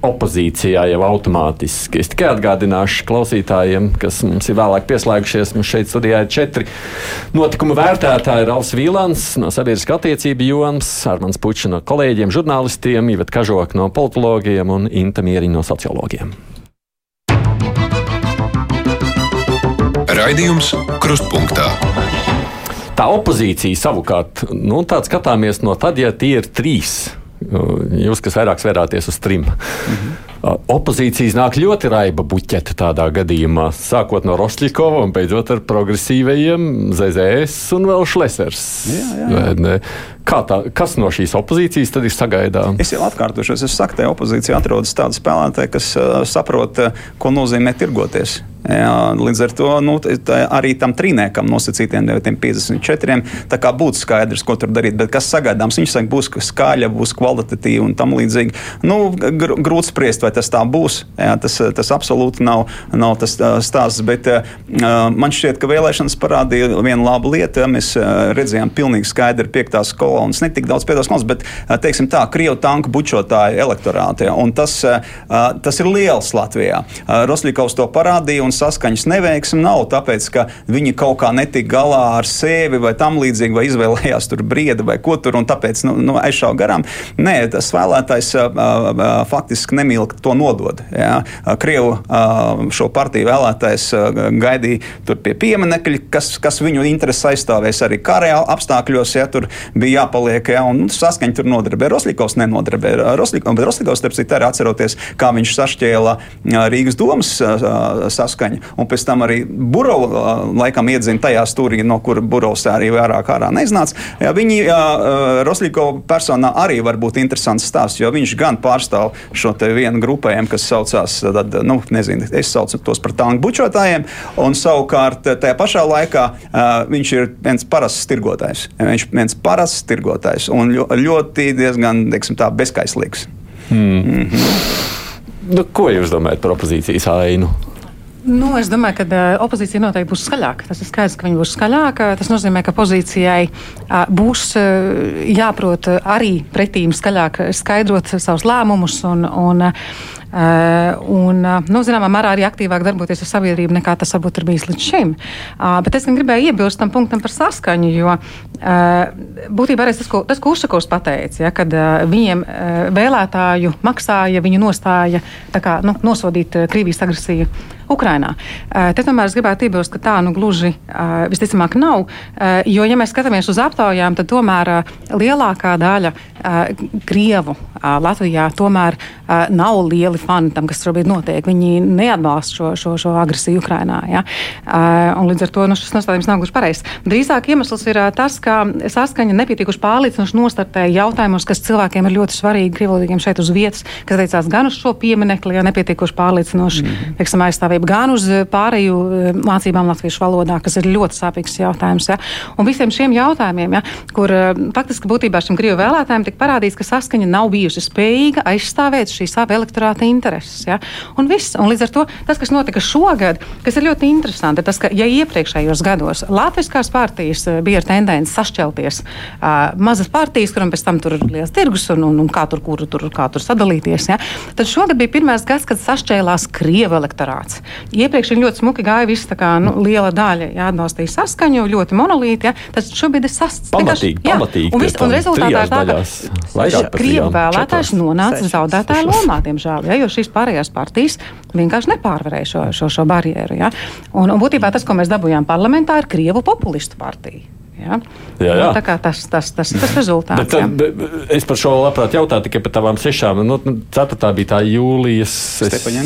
opozīcijā jau automātiski. Es tikai atgādināšu klausītājiem, kas mums ir vēlāk pieslēgušies. Mums šeit studijā ir četri notikuma vērtētāji. Ralfs Vīlants no sabiedriskā attiecība jomas, Armāns Pučs no kolēģiem, žurnālistiem, Ivet Kažok no politologiem un Inta Mieriņa no sociologiem. Raidījums Krustpunktā. Tā opozīcija savukārt, nu, tā skatāmies no tad, ja tie ir trīs. Jūs, kas vairāk svērāties uz trim. Mhm. Opozīcijas nāk ļoti raiba buķete tādā gadījumā, sākot no Rosļikova un beidzot ar progresīvajiem ZZS un vēl Šlesers. Jā, jā. Kā tā, kas no šīs opozīcijas tad ir sagaidāms? Es jau atkārtošos, es saku, ka opozīcija atrodas tāda spēlētāja, kas uh, saprot, uh, ko nozīmē tirgoties. Jā, līdz ar to nu, arī tam trīniekam nosacītiem 954. Tā kā būtu skaidrs, ko tur darīt. Bet kas sagaidāms? Viņš saka, būs skaļa, būs kvalitatīva un tam līdzīgi. Nu, gr grūti spriest, vai tas tā būs. Jā, tas, tas absolūti nav, nav tas stāsts. Bet uh, man šķiet, ka vēlēšanas parādīja vienu labu lietu. Mēs uh, redzējām pilnīgi skaidri piektās kolonas, ne tik daudz piektās kolonas, bet uh, teiksim tā, Krievu tanku bučotāju elektorātā. Tas, uh, tas ir liels Latvijā. Uh, Rosļikovs to parādīja saskaņas neveiksme nav tāpēc, ka viņi kaut kā netika galā ar sevi vai tam līdzīgi, vai izvēlējās tur briedi vai ko tur, un tāpēc nu, nu, aizšāva garām. Nē, tas vēlētājs faktiski nemīl to nodod. Jā. Krievu šo partiju vēlētājs gaidīja tur pie pieminekļa, kas, kas viņu intereses aizstāvēs arī karē apstākļos, ja tur bija jāpaliek, ja, un nu, saskaņa tur nodarbē. Roslikovs nenodarbē. Roslikovs, starp citu, arī atceroties, kā viņš sašķēla Rīgas domas saskaņu kampaņa. Un pēc tam arī Burovs laikam iedzina tajā stūrī, no kura Burovs arī vairāk ārā neiznāca. Jā, viņi Roslīko personā arī var būt interesants stāsts, jo viņš gan pārstāv šo vienu grupējumu, kas saucās, tad, nu, nezinu, es saucu tos par tanku bučotājiem, un savukārt tajā pašā laikā viņš ir viens parasts tirgotājs. Viņš ir viens parasts tirgotājs un ļoti diezgan, teiksim tā, bezkaislīgs. Hmm. Mm -hmm. Nu, ko jūs domājat par opozīcijas ainu? Nu, es domāju, ka opozīcija noteikti būs skaļāka. Tas ir skaidrs, ka viņa būs skaļāka. Tas nozīmē, ka pozīcijai būs jāprot arī pretīm skaļāk skaidrot savus lēmumus un, un un, nu, zināmā mērā arī aktīvāk darboties ar sabiedrību, nekā tas varbūt ir bijis līdz šim. Bet es gribēju iebilst tam punktam par saskaņu, jo būtībā arī tas, ko, tas, ko Ušakovs pateica, ja, kad viņiem vēlētāju maksāja viņu nostāja kā, nu, nosodīt Krievijas agresiju Ukrainā. Te tomēr es gribētu iebilst, ka tā nu gluži visticamāk nav, jo, ja mēs skatāmies uz aptaujām, tad tomēr lielākā daļa Krievu Latvijā tomēr nav lieli fani tam, kas šobrīd notiek. Viņi neatbalsta šo, šo, šo agresiju Ukrajinā. Ja? Uh, līdz ar to nu, šis nostādījums nav gluži pareizs. Drīzāk iemesls ir tas, ka saskaņa nepietiekuši pārliecinoši nostartēja jautājumos, kas cilvēkiem ir ļoti svarīgi, krievlīgiem šeit uz vietas, kas attiecās gan uz šo pieminekli, ja nepietiekuši pārliecinoši mm -hmm. teiksim, aizstāvību, gan uz pārēju mācībām latviešu valodā, kas ir ļoti sāpīgs jautājums. Ja? Un visiem šiem jautājumiem, ja, kur faktiski būtībā šim krievu vēlētājiem tika parādīts, ka saskaņa nav bijusi spējīga aizstāvēt šī sava elektorāta intereses. Ja? Un, viss, un līdz ar to tas, kas notika šogad, kas ir ļoti interesanti, tas, ka ja iepriekšējos gados Latvijas partijas eh, bija ar tendenci sašķelties uh, mazas partijas, kuram pēc tam tur ir liels tirgus un, un, un kā, tur, kur, tur, kā tur sadalīties, ja? tad šogad bija pirmais gads, kad sašķēlās Krievu elektorāts. Iepriekš viņi ļoti smuki gāja viss, kā nu, liela daļa ja, atbalstīja saskaņu, ļoti monolīti. Ja? Tas šobrīd ir sasprāstījis. Pamatīgi, pamatīgi. Un, viss, un rezultātā ir tā, ka Krievu vēlētājs nonāca zaudētāju lomā, diemžēl. Ja? jo šīs pārējās partijas vienkārši nepārvarēja šo, šo, šo barjeru. Ja? Un, un būtībā tas, ko mēs dabūjām parlamentā, ir Krievu populistu partija. Ja? Jā, jā. Nu, tas, tas, tas ir tas rezultāts. Bet, jā. bet, es par šo labprāt jautāju tikai par tavām sešām. Nu, nu ceturtā bija tā Jūlijas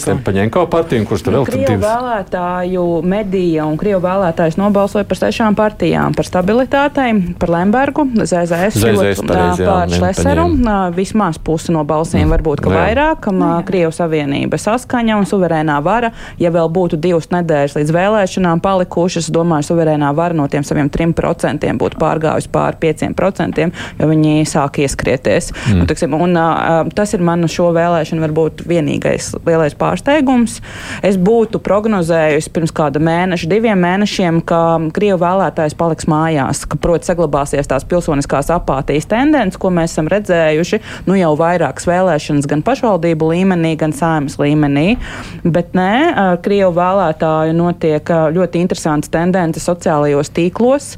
Stepaņenko partija, kurš tur nu, vēl tur bija. Vēlētāju medija un Krievu vēlētājs nobalsoja par sešām partijām - par stabilitātei, par Lembergu, ZZS, ZZS pareiz, jā, par Šleseru. Vismaz pusi no balsīm, mm. varbūt, ka jā. vairāk. Krievu savienība saskaņa un suverēnā vara. Ja vēl būtu divas nedēļas līdz vēlēšanām palikušas, domāju, suverēnā vara no tiem saviem trim procentiem procentiem būtu pārgājusi pāri 5%, jo viņi sāk ieskrieties. Mm. Un, tiksim, un, uh, tas ir man šo vēlēšanu varbūt vienīgais lielais pārsteigums. Es būtu prognozējusi pirms kāda mēneša, diviem mēnešiem, ka Krievu vēlētājs paliks mājās, ka, protams, saglabāsies tās pilsoniskās apātijas tendences, ko mēs esam redzējuši nu, jau vairākas vēlēšanas gan pašvaldību līmenī, gan saimas līmenī. Bet nē, Krievu vēlētāju notiek ļoti interesantas tendences sociālajos tīklos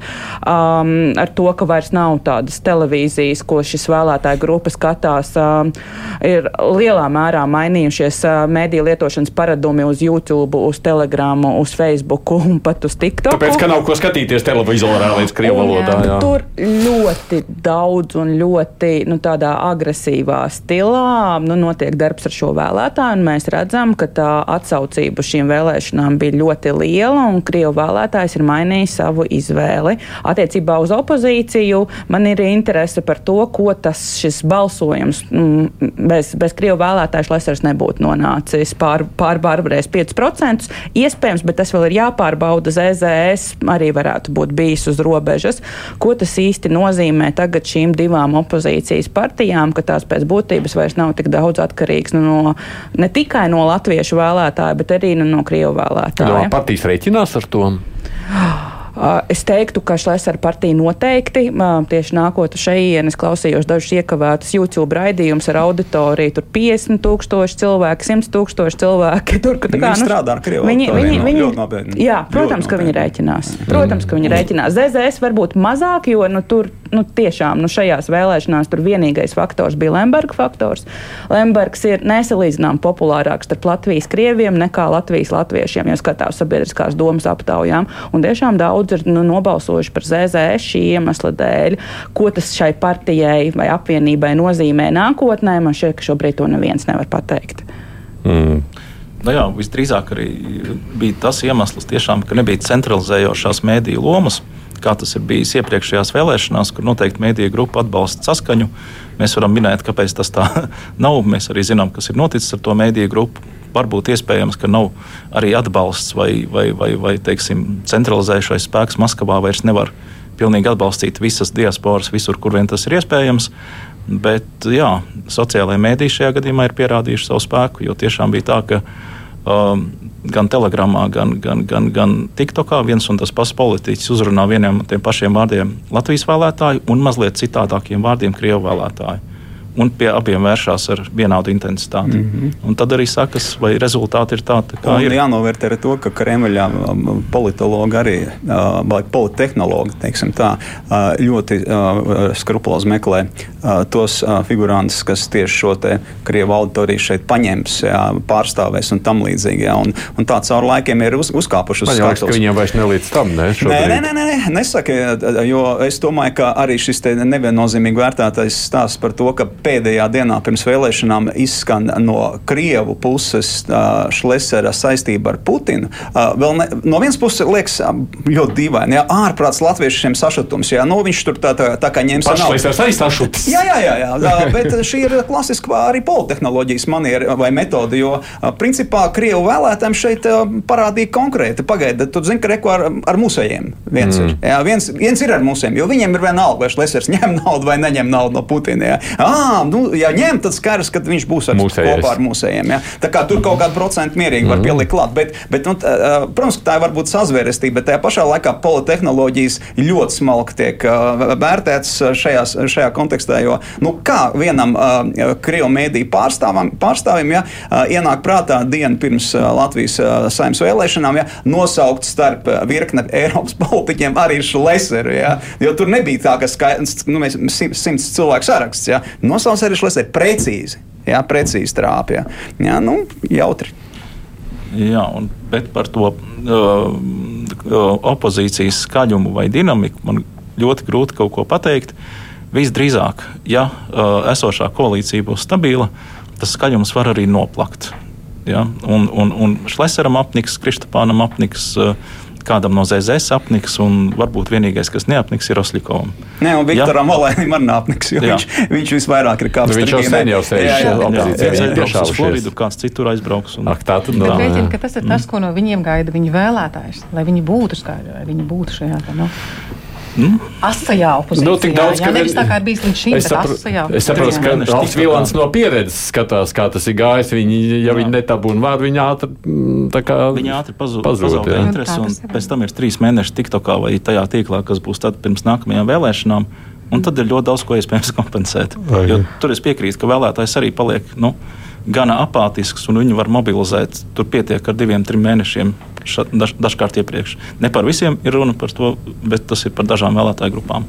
um, ar to, ka vairs nav tādas televīzijas, ko šis vēlētāju grupa skatās, um, ir lielā mērā mainījušies uh, mediju lietošanas paradumi uz YouTube, uz Telegram, uz Facebook un pat uz TikTok. Tāpēc, ka nav ko skatīties televizorā līdz krievu valodā. Jā. Tur ļoti daudz un ļoti nu, tādā agresīvā stilā nu, notiek darbs ar šo vēlētāju, un mēs redzam, ka tā atsaucība šīm vēlēšanām bija ļoti liela, un krievu vēlētājs ir mainījis savu izvēli. Attiec attiecībā uz opozīciju man ir interese par to, ko tas šis balsojums mm, bez, bez Krievu vēlētāju Šlesers nebūtu nonācis pār, pārbarbarēs 5%. Iespējams, bet tas vēl ir jāpārbauda. ZZS arī varētu būt bijis uz robežas. Ko tas īsti nozīmē tagad šīm divām opozīcijas partijām, ka tās pēc būtības vairs nav tik daudz atkarīgas nu, no, ne tikai no latviešu vēlētāju, bet arī nu, no Krievu vēlētāju? Jā, partijas rēķinās ar to. Es teiktu, ka Šlesera partija noteikti tieši nākot šejienes klausījos dažus iekavētus YouTube raidījumus ar auditoriju. Tur 50 tūkstoši cilvēki, 100 tūkstoši cilvēki. Tur, ka, kā, viņi nu, strādā ar Krievu. Viņi, viņi, no, viņi, nopietni, jā, protams, ka viņi rēķinās. Protams, ka viņi rēķinās. ZZS varbūt mazāk, jo nu, tur nu, tiešām nu, šajās vēlēšanās tur vienīgais faktors bija Lemberga faktors. Lembergs ir nesalīdzinām populārāks starp Latvijas krieviem nekā Latvijas latviešiem, ja skatās sabiedriskās domas aptaujām. Un tiešām daudz daudz ir nu, nobalsojuši par ZZS šī iemesla dēļ. Ko tas šai partijai vai apvienībai nozīmē nākotnē, man šķiet, ka šobrīd to neviens nevar pateikt. Mm. Nu jā, visdrīzāk arī bija tas iemesls, tiešām, ka nebija centralizējošās mēdīju lomas, kā tas ir bijis iepriekšējās vēlēšanās, kur noteikti mēdīja grupa atbalsta saskaņu. Mēs varam minēt, kāpēc tas tā nav. Mēs arī zinām, kas ir noticis ar to mēdīju grupu varbūt iespējams, ka nav arī atbalsts vai, vai, vai, vai teiksim, centralizējušais spēks Maskavā vairs nevar pilnīgi atbalstīt visas diasporas, visur, kur vien tas ir iespējams. Bet jā, sociālajie mēdīji šajā gadījumā ir pierādījuši savu spēku, jo tiešām bija tā, ka um, gan telegramā, gan, gan, gan, gan TikTokā viens un tas pats politiķis uzrunā vieniem un tiem pašiem vārdiem Latvijas vēlētāju un mazliet citādākiem vārdiem Krievu vēlētāju un pie abiem vēršās ar vienādu intensitāti. Mm -hmm. Un tad arī sakas, vai rezultāti ir tādi, kā un ir. Jānovērtē arī to, ka Kremļā politologi arī, vai politehnologi, teiksim tā, ļoti skrupulozi meklē tos figurantus, kas tieši šo te Krievu auditoriju šeit paņems, jā, pārstāvēs un tam līdzīgi. Jā, un, un tā caur laikiem ir uz, uzkāpuši uz skatuves. Man liekas, ka viņiem vairs nelīdz tam, ne? Nē, nē, nē, nē, nesaka, jo es domāju, ka arī šis te neviennozīmīgi vērtētais stāsts par to, ka pēdējā dienā pirms vēlēšanām izskan no Krievu puses Šlesera saistība ar Putinu. Ne, no vienas puses liekas ļoti dīvaini, ja ārprāts latviešiem sašutums. Jā, nu, viņš tur tā, tā, tā kā ņems savu naudu. arī sašutis. Jā, jā, jā, jā, bet šī ir klasiska arī politehnoloģijas maniera vai metode, jo principā Krievu vēlētājiem šeit parādīja konkrēti. Pagaidiet, tu zini, ka reko ar, ar mūsējiem viens mm. ir. Jā, viens, viens ir ar mūsējiem, jo viņiem ir vienalga, vai Šlesers ņem naudu vai neņem naudu no Putina. Jā. À, nu, ja ņem, tad skaidrs, ka viņš būs ar, kopā ar mūsējiem. Ja? Tā kā tur kaut kādu procentu mierīgi var -hmm. pielikt klāt. Bet, bet nu, tā, protams, tā ir varbūt sazvērestība, bet tajā pašā laikā politehnoloģijas ļoti smalki tiek vērtētas šajās, šajā kontekstā. Jo nu, kā vienam krievu mēdīju pārstāvam, pārstāvim ja, ienāk prātā dienu pirms Latvijas saimnes vēlēšanām, ja, nosaukt starp virkne Eiropas politiķiem arī Šleseru. Ja, jo tur nebija tā, ka skaidrs, nu, mēs simts cilvēku saraksts. Ja, Nosauc arī šlēsē precīzi. Jā, precīzi trāpīja. Jā, nu, jautri. Jā, un, bet par to uh, opozīcijas skaļumu vai dinamiku man ļoti grūti kaut ko pateikt. Visdrīzāk, ja uh, esošā koalīcija būs stabila, tas skaļums var arī noplakt. Ja? Un, un, un Šleseram apniks, Kristapānam apniks. Uh, kādam no ZZS apniks, un varbūt vienīgais, kas neapniks, ir Oslikovam. Nē, un Viktoram ja? Olēnim arī neapniks, jo jā. viņš, viņš visvairāk ir kāpis. Nu, viņš jau sen jau sēž opozīcijā. Viņš aizbrauks uz Floridu, kāds citur aizbrauks. Un... Ak, tā tad no. Rēķina, ka tas ir tas, ko no viņiem gaida viņu vēlētājs, lai viņi būtu skaidri, lai viņi būtu šajā. Tā, no. Mm? Asajā opozīcijā. Nu, tik daudz, jā, ka nevis tā kā ir bijis līdz šim, es asajā. Es saprotu, ka Alfs Vilans no pieredzes skatās, kā tas ir gājis. Viņi, ja jā. viņi netabūna vārdu, viņi ātri, mm, tā kā. Viņi ātri pazūd, pazūd jā. interesi, un pēc tam ir trīs mēneši TikTokā vai tajā tīklā, kas būs tad pirms nākamajām vēlēšanām. Un tad ir ļoti daudz ko iespējams kompensēt. Jo tur es piekrītu, ka vēlētājs arī paliek. Nu, gana apātisks, un viņi var mobilizēt. Tur pietiek ar diviem, trim mēnešiem ša, daž, dažkārt iepriekš. Ne par visiem ir runa par to, bet tas ir par dažām vēlētāju grupām.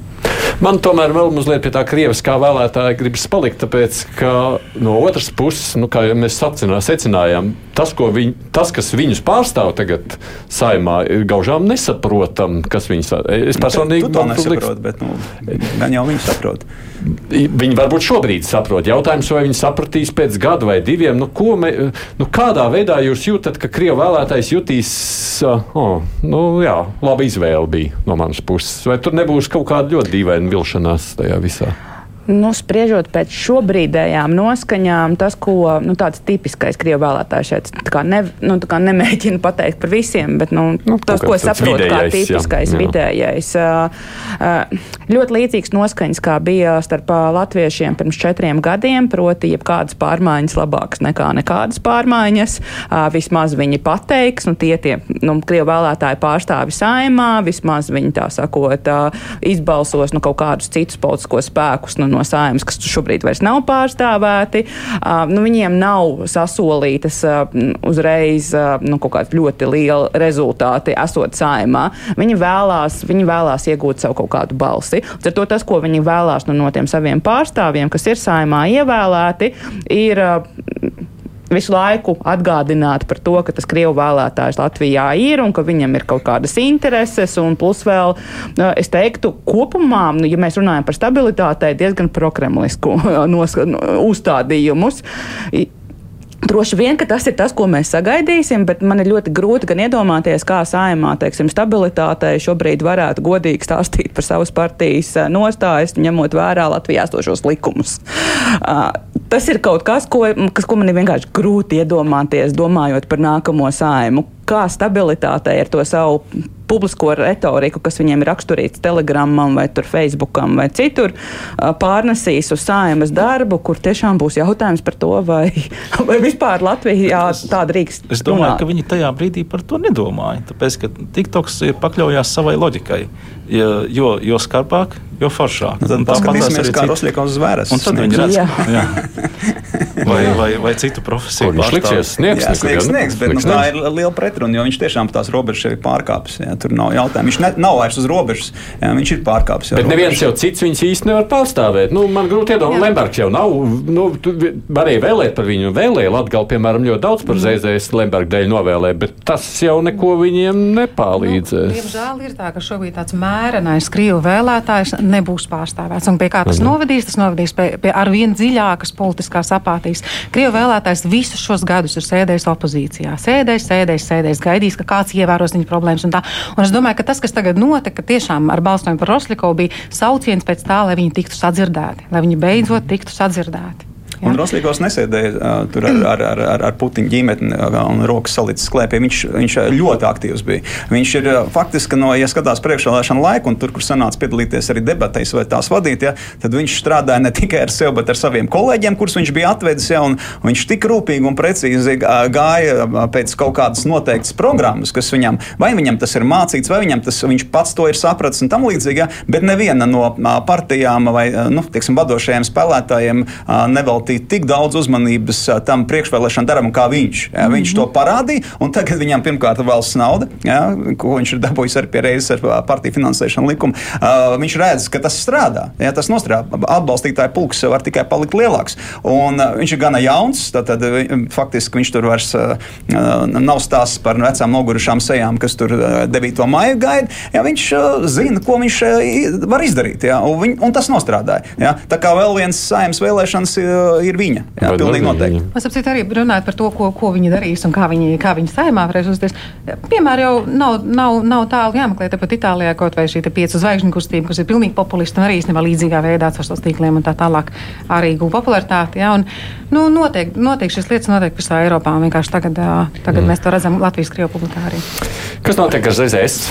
Man tomēr vēl mazliet pie tā krieviskā vēlētāja gribas palikt, tāpēc ka no otras puses, nu, kā jau mēs sacinā, secinājām, tas, viņ, tas, kas viņus pārstāv tagad saimā, ir gaužām nesaprotam, kas viņus. Es Nu, personīgi to nesaprotu, bet nu, gan jau viņi saprot. Viņi varbūt šobrīd saprot. Jautājums, vai viņi sapratīs pēc gada vai diviem, nu, me, nu, kādā veidā jūs jūtat, ka Krievijas vēlētājs jutīs, oh, nu, jā, laba izvēle bija no manas puses. Vai tur nebūs kaut kāda ļoti dīvaina vilšanās tajā visā? Nu, spriežot pēc šobrīdējām noskaņām, tas, ko nu, tāds tipiskais krievu vēlētājs šeit ne, nu, nemēģina pateikt par visiem, bet nu, nu, tas, ko es saprotu, kā tipiskais jā, jā. vidējais. Ļoti līdzīgs noskaņas, kā bija starp latviešiem pirms četriem gadiem, proti, jebkādas pārmaiņas labākas nekā nekādas pārmaiņas. Vismaz viņi pateiks, nu, tie tie nu, krievu vēlētāji pārstāvi saimā, vismaz viņi tā sakot, izbalsos nu, kaut kādus citus politiskos spēkus. Nu, no sājumas, kas šobrīd vairs nav pārstāvēti. Nu, viņiem nav sasolītas uzreiz nu, kaut kādi ļoti lieli rezultāti, esot sājumā. Viņi vēlās, viņi vēlās iegūt savu kaut kādu balsi. Līdz ar to tas, ko viņi vēlās nu, no tiem saviem pārstāvjiem, kas ir sājumā ievēlēti, ir visu laiku atgādināt par to, ka tas krievu vēlētājs Latvijā ir un ka viņam ir kaut kādas intereses. Plus vēl, es teiktu, kopumā, nu, ja mēs runājam par stabilitātei, diezgan prokremlisku uzstādījumus. Droši vien, ka tas ir tas, ko mēs sagaidīsim, bet man ir ļoti grūti gan iedomāties, kā saimā, teiksim, stabilitātei šobrīd varētu godīgi stāstīt par savas partijas nostājas, ņemot vērā Latvijā esošos likumus. Uh, tas ir kaut kas, ko, kas, ko man ir vienkārši grūti iedomāties, domājot par nākamo saimu. Kā stabilitātei ar to savu publisko retoriku, kas viņiem ir raksturīts Telegramam vai Facebookam vai citur, pārnesīs uz sājumas darbu, kur tiešām būs jautājums par to, vai, vai vispār Latvijā tāda rīks. Es domāju, runāt. ka viņi tajā brīdī par to nedomāja. Tāpēc, ka TikToks ir pakļaujās savai loģikai. Jo, jo skarbāk, jo foršāk. Nu, tad paskatīsimies, kā Rosliekos zvēres. Un tad viņi redz, jā. vai, vai, vai citu profesiju. Viņš liksies sniegs. Jā, sniegs, sniegs, bet nu, tā ir liela pretruna, jo viņš tiešām tās robežas ir pārkāpis. Jā, tur nav jautājumu. Viņš ne, nav vairs uz robežas, jā, viņš ir pārkāpis. Bet neviens jau cits viņus īsti nevar pārstāvēt. Nu, man grūti iedomāties, Lembergs jau nav. Nu, varēja vēlēt par viņu. Vēlēja Latgali, piemēram, ļoti daudz par ZZS Lemberga dēļ novēlēja, bet tas jau neko viņiem nepalīdzēs. Nu, diemžēl ir tā, ka šobrīd tāds mērenais Krievu vēlētājs nebūs pārstāvēts. Un pie kā tas mhm. novedīs? Tas novedīs pie, pie arvien dziļākas politiskās apātijas. Krievu vēlētājs visus šos gadus ir sēdējis opozīcijā. Sēdējis, sēdējis, sēdējis, gaidījis, ka kāds ievēros viņa problēmas. Un tā. un es domāju, ka tas, kas tagad notika, tiešām ar balsojumu par Roslikovu bija sauciens pēc tā, lai viņi tiktu sadzirdēti, lai viņi beidzot tiktu sadzirdēti. Ja? Un Roslīgos nesēdēja uh, tur ar, ar, ar, ar, ar Puķiņu ģimeni un rokas salicis klēpī. Viņš, viņš ļoti aktīvs bija. Viņš ir faktiski, no, ja skatās priekšvēlēšanu laiku, un tur, kur sanāca piedalīties arī debatēs vai tās vadīt, ja, tad viņš strādāja ne tikai ar sevi, bet ar saviem kolēģiem, kurus viņš bija atvedis. Ja, viņš tik rūpīgi un precīzi gāja pēc kaut kādas noteiktas programmas, kas viņam, vai viņam tas ir mācīts, vai viņam tas, viņš pats to ir sapratis un tam līdzīgi. Ja, bet neviena no partijām vai nu, teiksim, vadošajiem spēlētājiem neveltīja veltīt tik daudz uzmanības tam priekšvēlēšanu darbam, kā viņš. Jā, viņš to parādīja, un tagad viņam pirmkārt ir valsts nauda, jā, ko viņš ir dabūjis arī reizes ar partiju finansēšanu likumu. Uh, viņš redz, ka tas strādā. Jā, tas nostrādā. Atbalstītāju pulks var tikai palikt lielāks. Un, uh, viņš ir gana jauns, tad, tad faktiski viņš tur vairs uh, nav stāsts par vecām nogurušām sejām, kas tur 9. maija gaida. Jā, viņš zina, ko viņš var izdarīt, jā, un, viņ, un tas nostrādāja. Jā. Tā kā vēl viens saimnes vēlēšanas ir viņa. Jā, Bet pilnīgi noteikti. Es saprotu, arī runājot par to, ko, ko viņi darīs un kā viņi, kā viņi saimā varēs uzties. Piemēram, jau nav, nav, nav tālu jāmeklē. Tāpat Itālijā kaut vai šī piecu zvaigžņu kustība, kas ir pilnīgi populisti un arī īstenībā līdzīgā veidā ar sociāliem tīkliem un tā tālāk arī guva popularitāti. Ja, un, nu, noteikti, noteikti šīs lietas notiek visā Eiropā. Vienkārši tagad, tagad mm. mēs to redzam Latvijas-Krievu publikā arī. Kas notiek ar ZZS?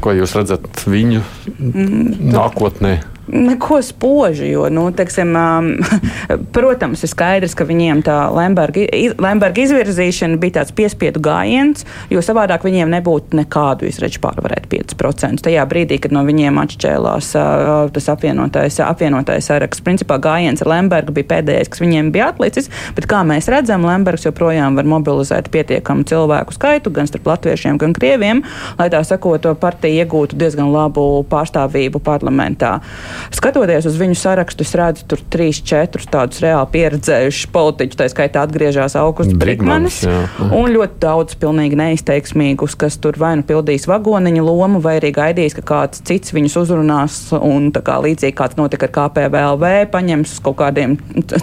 Ko jūs redzat viņu mm, nākotnē? Neko spožu. Jo, nu, teiksim, um, protams, ir skaidrs, ka viņiem tā Lemberga, Lemberga izvirzīšana bija tāds piespiedu gājiens, jo savādāk viņiem nebūtu nekādu izredzi pārvarēt 5%. Tajā brīdī, kad no viņiem atšķēlās uh, tas apvienotais, apvienotais saraksts, principā gājiens ar Lembergu bija pēdējais, kas viņiem bija atlicis, bet kā mēs redzam, Lembergs joprojām var mobilizēt pietiekamu cilvēku skaitu gan starp latviešiem, gan krieviem, lai tā sakot, partija iegūtu diezgan labu pārstāvību parlamentā. Uh, Skatoties uz viņu sarakstu, es redzu tur trīs, četrus tādus reāli pieredzējušus politiķus, tā skaitā atgriežas Augusts Brigmanis, un ļoti daudz pilnīgi neizteiksmīgus, kas tur vai nu pildīs vagoniņa lomu, vai arī gaidīs, ka kāds cits viņus uzrunās, un tā kā līdzīgi kāds notika ar KPVLV, paņems uz kaut kādiem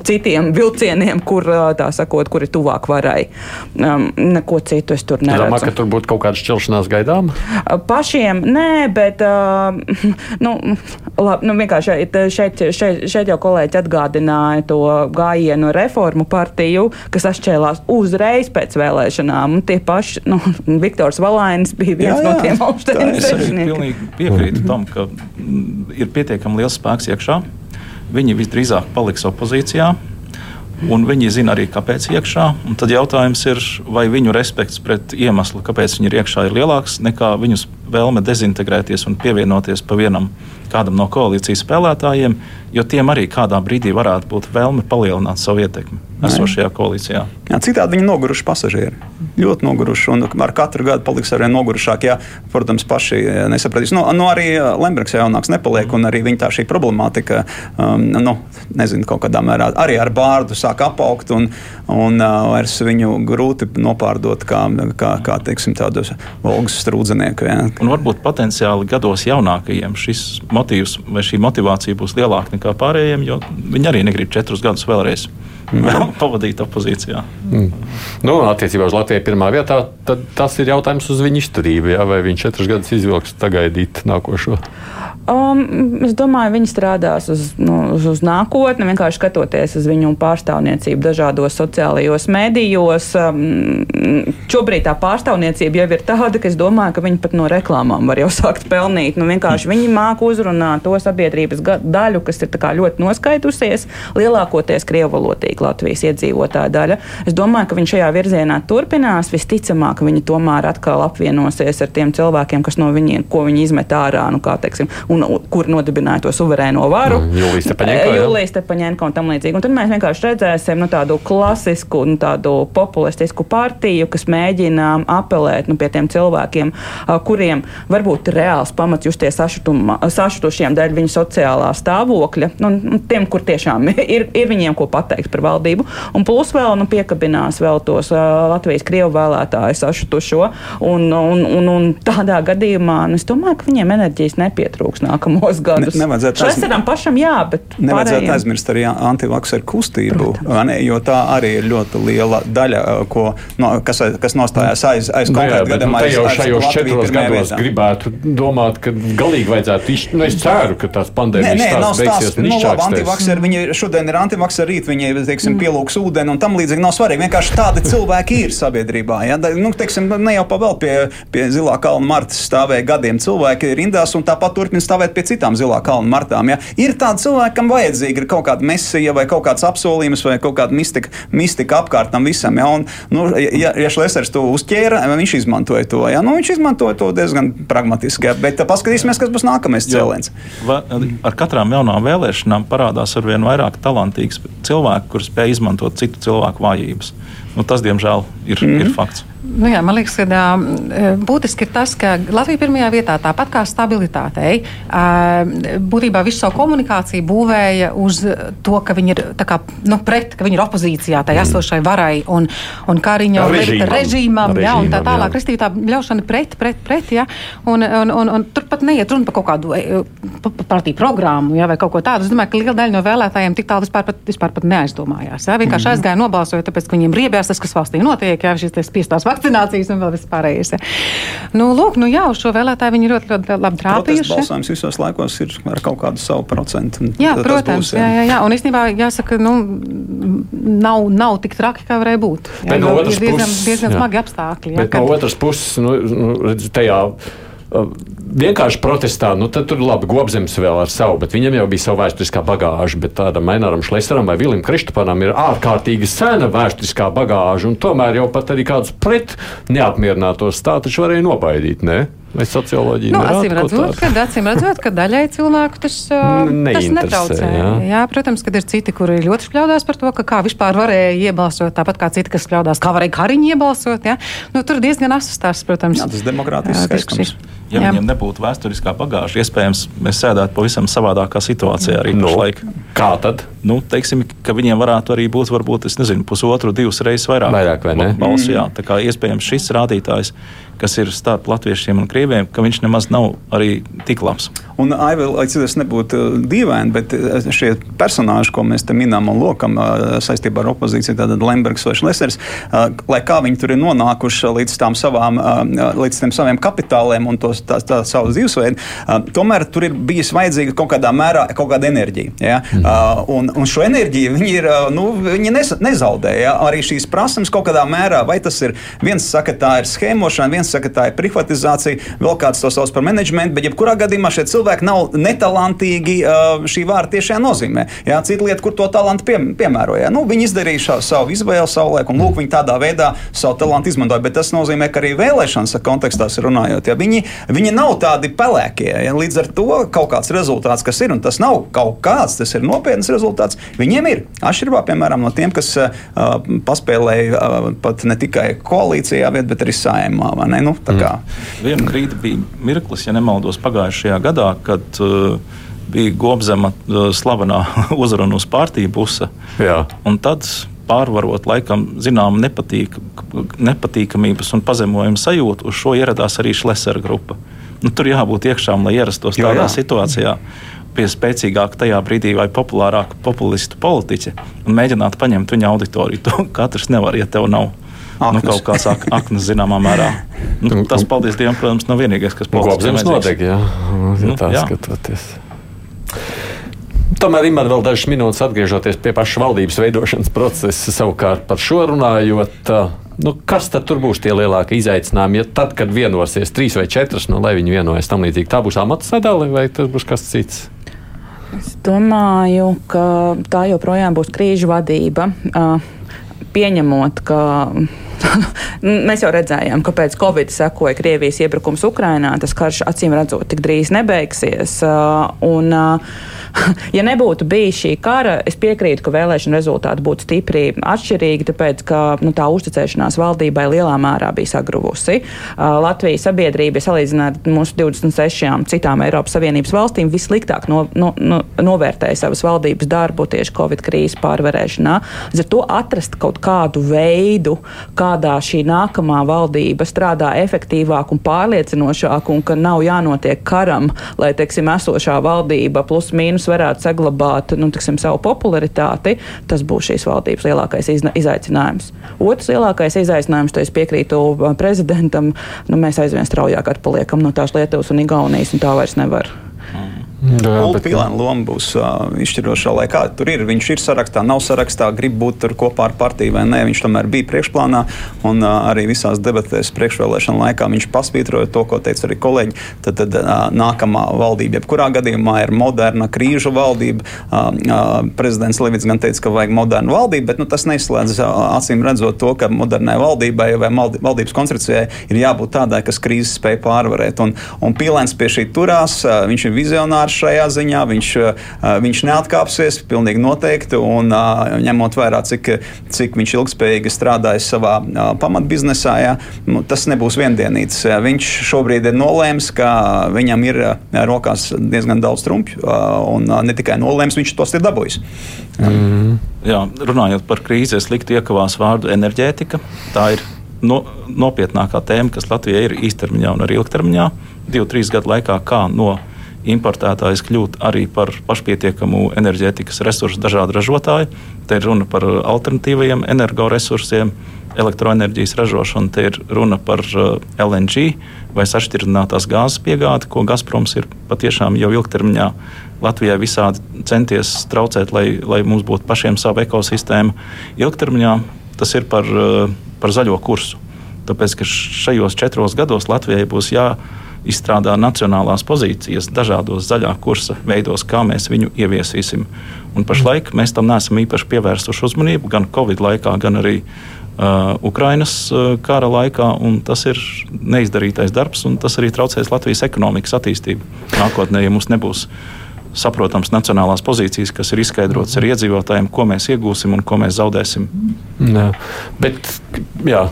citiem vilcieniem, kur, tā sakot, kur ir tuvāk varai. Um, neko citu es tur neredzu. Domā, ka tur būtu kaut kāda šķelšanās gaidām? Pašiem nē, bet uh, nu, labi, nu, vienkārši šeit, šeit, šeit, šeit jau kolēģi atgādināja to gājienu reformu partiju, kas atšķēlās uzreiz pēc vēlēšanām. Un tie paši, nu, Viktors Valainis bija viens jā, jā, no tiem augstiem. Es pilnīgi piekrītu tam, ka mm, ir pietiekami liels spēks iekšā. Viņi visdrīzāk paliks opozīcijā. Un viņi zina arī, kāpēc iekšā. Un tad jautājums ir, vai viņu respekts pret iemeslu, kāpēc viņi ir iekšā, ir lielāks nekā viņu vēlme dezintegrēties un pievienoties pa vienam kādam no koalīcijas spēlētājiem, jo tiem arī kādā brīdī varētu būt vēlme palielināt savu ietekmi esošajā koalīcijā. Jā, citādi viņi noguruši pasažieri. Ļoti noguruši un ar katru gadu paliks arvien nogurušāk. Jā, protams, paši nesapratīs. Nu, nu arī Lembergs jaunāks nepaliek, un arī viņa tā šī problemātika, um, nu, nezinu, kaut kādā mērā arī ar bārdu sāk apaugt, un, un uh, vairs viņu grūti nopārdot kā, kā, kā teiksim, tādu volgas strūdzenieku. Jā. Un varbūt potenciāli gados jaunākajiem šis motīvs vai šī motivācija būs lielāka nekā pārējiem, jo viņi arī negrib četrus gadus vēlreiz. Mm. pavadīt opozīcijā. Mm. Nu, attiecībā uz Latviju pirmā vietā, tad tas ir jautājums uz viņu izturību. Jā, vai viņš četrus gadus izvilks sagaidīt nākošo? Um, es domāju, viņi strādās uz, nu, uz, uz nākotni, vienkārši skatoties uz viņu pārstāvniecību dažādos sociālajos medijos. Um, šobrīd tā pārstāvniecība jau ir tāda, ka es domāju, ka viņi pat no reklāmām var jau sākt pelnīt. Nu, vienkārši viņi māku uzrunāt to sabiedrības daļu, kas ir ļoti noskaitusies, lielākoties krievvalodīga Latvijas iedzīvotāja daļa. Es domāju, ka viņi šajā virzienā turpinās. Visticamāk, viņi tomēr atkal apvienosies ar tiem cilvēkiem, kas no viņiem, ko viņi izmet ārā, nu, kā teiksim, un kur nodibināja to suverēno varu. Mm, Jūlijas Stepaņenko. Jūlijas Stepaņenko un tam līdzīgi. Un tad mēs vienkārši redzēsim nu, tādu klasisku, nu, tādu populistisku partiju, kas mēģina apelēt nu, pie tiem cilvēkiem, kuriem varbūt reāls pamats justies sašutušiem dēļ viņu sociālā stāvokļa, nu, tiem, kur tiešām ir, ir viņiem ko pateikt par valdību. Un plus vēl nu, piekabinās vēl tos Latvijas krievu vēlētājus sašutušo. Un, un, un, un tādā gadījumā nu, es domāju, ka viņiem enerģijas nepietrūks nākamos gadus. Ne, nevajadzētu aizmirst, pašam, jā, bet nevajadzētu pārējiem. aizmirst arī antivakseru kustību, ne, jo tā arī ir ļoti liela daļa, ko, no, kas, kas nostājās aiz, aiz nu konkrēta gadījumā. Nu, jau šajos četros gados gribētu domāt, ka galīgi vajadzētu, iš, nu, es ceru, ka tās pandēmijas nē, nē, tās beigsies. Nu, antivakseri, viņi šodien ir antivakseri, rīt viņi, teiksim, mm. pielūks ūdeni un tam līdzīgi nav svarīgi. Vienkārši tādi cilvēki ir sabiedrībā. Ja? Nu, teiksim, ne jau pa vēl pie, pie Zilā kalna martas stāvēja gadiem cilvēki rindās un tāpat turpina stāvēt pie citām zilā kalna martām. Ja? Ir tādi cilvēki, kam vajadzīga ir kaut kāda mesija vai kaut kāds apsolījums vai kaut kāda mistika, mistika apkārt tam visam. Ja, un, nu, ja, ja Šlesers to uzķēra, viņš izmantoja to. Ja? Nu, viņš izmantoja to diezgan pragmatiski. Ja? Bet paskatīsimies, kas būs nākamais cēliens. Ar katrām jaunām vēlēšanām parādās ar vien vairāk talantīgs cilvēku, kurš spēj izmantot citu cilvēku vājības. Nu, tas, diemžēl, ir, mm ir fakts. Nu jā, man liekas, ka uh, būtiski ir tas, ka Latvija pirmajā vietā, tāpat kā stabilitātei, uh, būtībā visu savu komunikāciju būvēja uz to, ka viņi ir kā, nu, pret, ka viņi ir opozīcijā tai esošai varai un, un Kariņa režīmam, režīmam, režīmam jā, un tā tālāk, kristīvi tā ļaušana pret, pret, pret, jā, un, un, un, un turpat neiet runa par kaut kādu e, partiju programmu, jā, vai kaut ko tādu. Es domāju, ka liela daļa no vēlētājiem tik tālu vispār pat, vispār pat neaizdomājās, jā, vienkārši mm. aizgāja nobalsojot, tāpēc, ka viņiem riebjās tas, kas valstī notiek, jā, šīs spiestās vakcinācijas un vēl vispārējais. Nu, lūk, nu jā, uz šo vēlētāju viņi ļoti, ļoti labi trāpījuši. Balsojums visos laikos ir ar kaut kādu savu procentu. Jā, protams, būs, jā. jā, jā, un īstenībā jāsaka, nu, nav, nav tik traki, kā varēja būt. Jā, Bet no otras diezgan, puses, diezgan smagi apstākļi. Jā, Bet kad... no otras puses, nu, nu redz, tajā vienkārši protestā, nu tad tur labi gobzems vēl ar savu, bet viņam jau bija sava vēsturiskā bagāža. Bet tādam Maināram Šlesaram vai Vilim Krištapanam ir ārkārtīgi sena vēsturiskā bagāža, un tomēr jau pat arī kādus pret neapmierinātos tā taču varēja nobaidīt, ne? Vai socioloģija nu, acīm redzot, ka, acīm redzot, ka daļai cilvēku tas, tas netraucē. Jā. jā, protams, ka ir citi, kuri ļoti šļaudās par to, ka kā vispār varēja iebalsot, tāpat kā citi, kas šļaudās, kā varēja Kariņu iebalsot. Jā. Nu, tur diezgan asustās, protams. Jā, tas demokrātisks skaiskums. Ja Jā. viņiem nebūtu vēsturiskā bagāža, iespējams, mēs sēdētu pavisam savādākā situācijā arī Nu, pašlaik. kā tad? Nu, teiksim, ka viņiem varētu arī būt varbūt, es nezinu, pusotru, divas reizes vairāk. Vairāk, vai ne? Balsu, jā. Tā kā iespējams šis rādītājs, kas ir starp latviešiem un krieviem, ka viņš nemaz nav arī tik labs. Un, Aiva, lai cik tas nebūtu uh, dīvaini, bet uh, šie personāļi, ko mēs te minām un lokam uh, saistībā ar opozīciju, tātad Lembergs vai Šlesers, lai kā viņi tur ir nonākuši līdz, savām, līdz tiem saviem kapitāliem un tos, tā, tā savu dzīvesveidu, tomēr tur ir bijis vajadzīga kaut kādā mērā kaut kāda enerģija. Ja? Mm. Un, un šo enerģiju viņi, ir, nu, viņi nezaudē. Ja? Arī šīs prasības kaut kādā mērā, vai tas ir viens saka, tā ir schēmošana, viens saka, tā ir privatizācija, vēl kāds to sauc par menedžmentu, bet jebkurā gadījumā šie cilvēki nav netalantīgi šī vārda tiešajā nozīmē. Jā, cita lieta, kur to talantu pie, piemēroja. Nu, viņi izdarīja šā, savu izvēli savulaik, un lūk, viņi tādā veidā savu talantu izmantoja. Bet tas nozīmē, ka arī vēlēšanas kontekstās runājot, ja viņi, viņi nav tādi pelēkie. Ja, līdz ar to kaut kāds rezultāts, kas ir, un tas nav kaut kāds, tas ir nopietns rezultāts, viņiem ir. Atšķirībā, piemēram, no tiem, kas uh, paspēlēja uh, pat ne tikai koalīcijā, bet, bet arī saimā. Nu, mm. Vienu brīdi bija mirklis, ja nemaldos, pagājušajā gadā, kad uh, bija Gobzema uh, slavenā uzruna uz pārtību busa. Tad pārvarot laikam zināmu nepatīk, nepatīkamības un pazemojumu sajūtu, uz šo ieradās arī Šlesera grupa. Nu, tur jābūt iekšām, lai ierastos jā, tādā jā. situācijā. Pie spēcīgāka tajā brīdī vai populārāka populistu politiķa un mēģināt paņemt viņa auditoriju. To katrs nevar, ja tev nav aknas. Nu, kaut kāds ak aknas zināmā mērā. Nu, tas, paldies Dievam, protams, nav vienīgais, kas palīdz. Notiek, jā. Nu, tā jā. skatoties. Tomēr man vēl dažas minūtes atgriežoties pie paša valdības veidošanas procesa, savukārt par šo runājot. Nu, kas tad būs tie lielākie izaicinājumi? Ja tad, kad vienosies trīs vai četras, nu, lai viņi vienojas tam līdzīgi, tā būs amata sadale vai tas būs kas cits? Es domāju, ka tā joprojām būs krīžu vadība. Pieņemot, ka Mēs jau redzējām, ka pēc Covid sekoja Krievijas iebrukums Ukrainā. Tas karš acīm redzot tik drīz nebeigsies. Un, ja nebūtu bijis šī kara, es piekrītu, ka vēlēšana rezultāti būtu stipri atšķirīgi, tāpēc ka nu, tā uzticēšanās valdībai lielā mērā bija sagruvusi. Latvijas sabiedrība, salīdzinot ar mūsu 26 citām Eiropas Savienības valstīm, vissliktāk no, no, no, novērtēja savas valdības darbu tieši Covid krīzes pārvarēšanā. Līdz ar to atrast kaut kādu veidu, kā kādā šī nākamā valdība strādā efektīvāk un pārliecinošāk, un ka nav jānotiek karam, lai teiksim, esošā valdība plus mīnus varētu saglabāt nu, teiksim, savu popularitāti, tas būs šīs valdības lielākais izaicinājums. Otrs lielākais izaicinājums, to es piekrītu uh, prezidentam, nu, mēs aizvien straujāk atpaliekam no tās Lietuvas un Igaunijas, un tā vairs nevar. Ulu Pilēna loma būs uh, izšķirošā, lai kā tur ir. Viņš ir sarakstā, nav sarakstā, grib būt tur kopā ar partiju vai nē. Viņš tomēr bija priekšplānā un uh, arī visās debatēs priekšvēlēšana laikā viņš pasvītroja to, ko teica arī kolēģi. Tad, tad uh, nākamā valdība, jebkurā gadījumā, ir moderna krīžu valdība. Uh, uh, prezidents Levits gan teica, ka vajag modernu valdību, bet nu, tas neizslēdz uh, acīm redzot to, ka modernai valdībai vai valdības konstrukcijai ir jābūt tādai, kas krīzes spēj pārvarēt. Un, un Pilēns pie šī turās, uh, viņš ir vizionārs piemērs šajā ziņā. Viņš, eh, viņš neatkāpsies pilnīgi noteikti. Un, eh, ņemot vērā, cik, cik viņš ilgspējīgi strādājis savā eh, pamatbiznesā, jā, nu, tas nebūs viendienīts. Viņš šobrīd ir nolēmis, ka viņam ir rokās diezgan daudz trumpju. Un ne tikai nolēmis, viņš tos ir dabūjis. Mm. Jā, runājot par krīzi, es liktu iekavās vārdu enerģētika. Tā ir no, nopietnākā tēma, kas Latvijai ir īstermiņā un arī ilgtermiņā. Divu, trīs gadu laikā, kā no importētājs kļūt arī par pašpietiekamu enerģētikas resursu dažādu ražotāju. Te ir runa par alternatīvajiem energoresursiem, elektroenerģijas ražošanu, te ir runa par uh, LNG vai sašķirtinātās gāzes piegādi, ko Gazproms ir patiešām jau ilgtermiņā Latvijai visādi centies traucēt, lai, lai mums būtu pašiem sava ekosistēma. Ilgtermiņā tas ir par, uh, par zaļo kursu. Tāpēc, ka šajos četros gados Latvijai būs jābūt izstrādā nacionālās pozīcijas dažādos zaļā kursa veidos, kā mēs viņu ieviesīsim. Un pašlaik mēs tam neesam īpaši pievērsuši uzmanību gan Covid laikā, gan arī uh, Ukrainas uh, kara laikā. Tas ir neizdarītais darbs, un tas arī traucēs Latvijas ekonomikas attīstību. Nākotnē, ja mums nebūs saprotams nacionālās pozīcijas, kas ir izskaidrotas ar iedzīvotājiem, ko mēs iegūsim un ko mēs zaudēsim. Jā. Bet, jā.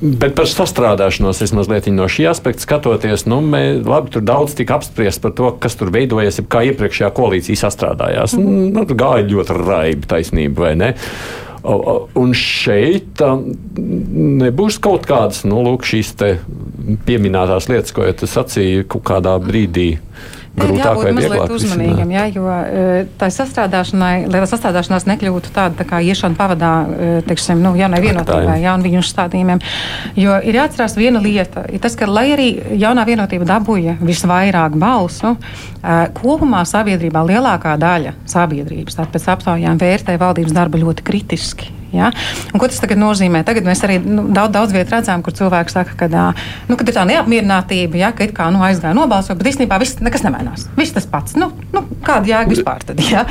Bet par sastrādāšanos es mazliet no šī aspekta skatoties, nu, mē, labi, tur daudz tika apspriests par to, kas tur veidojas, kā iepriekšējā koalīcija sastrādājās. Mm. Nu, gāja ļoti raibi taisnība, vai ne? Un šeit nebūs kaut kādas nu, lūk, šīs pieminētās lietas, ko es sacīju kaut kādā brīdī. Mm grūtāk vai vieglāk. Uzmanīgam, jā, jo e, tā sastrādāšanai, lai tā sastrādāšanās nekļūtu tāda tā kā iešana pavadā, e, teiksim, nu, jaunai vienotībai, ja, un viņu uzstādījumiem. Jo ir jāatcerās viena lieta, ir tas, ka lai arī jaunā vienotība dabūja visvairāk balsu, e, kopumā sabiedrībā lielākā daļa sabiedrības, tātad pēc aptaujām vērtē valdības darbu ļoti kritiski. Ja? Un, ko tas tagad nozīmē? Tagad mēs arī nu, daudz, daudz vietā redzam, kur cilvēki saka, ka, nu, ka ir tā neapmierinātība, ja, ka it kā nu, aizgāja nobalsot, bet īstenībā viss nekas nemainās. Viss tas pats. Nu, nu, kāda jēga vispār tad? Ja?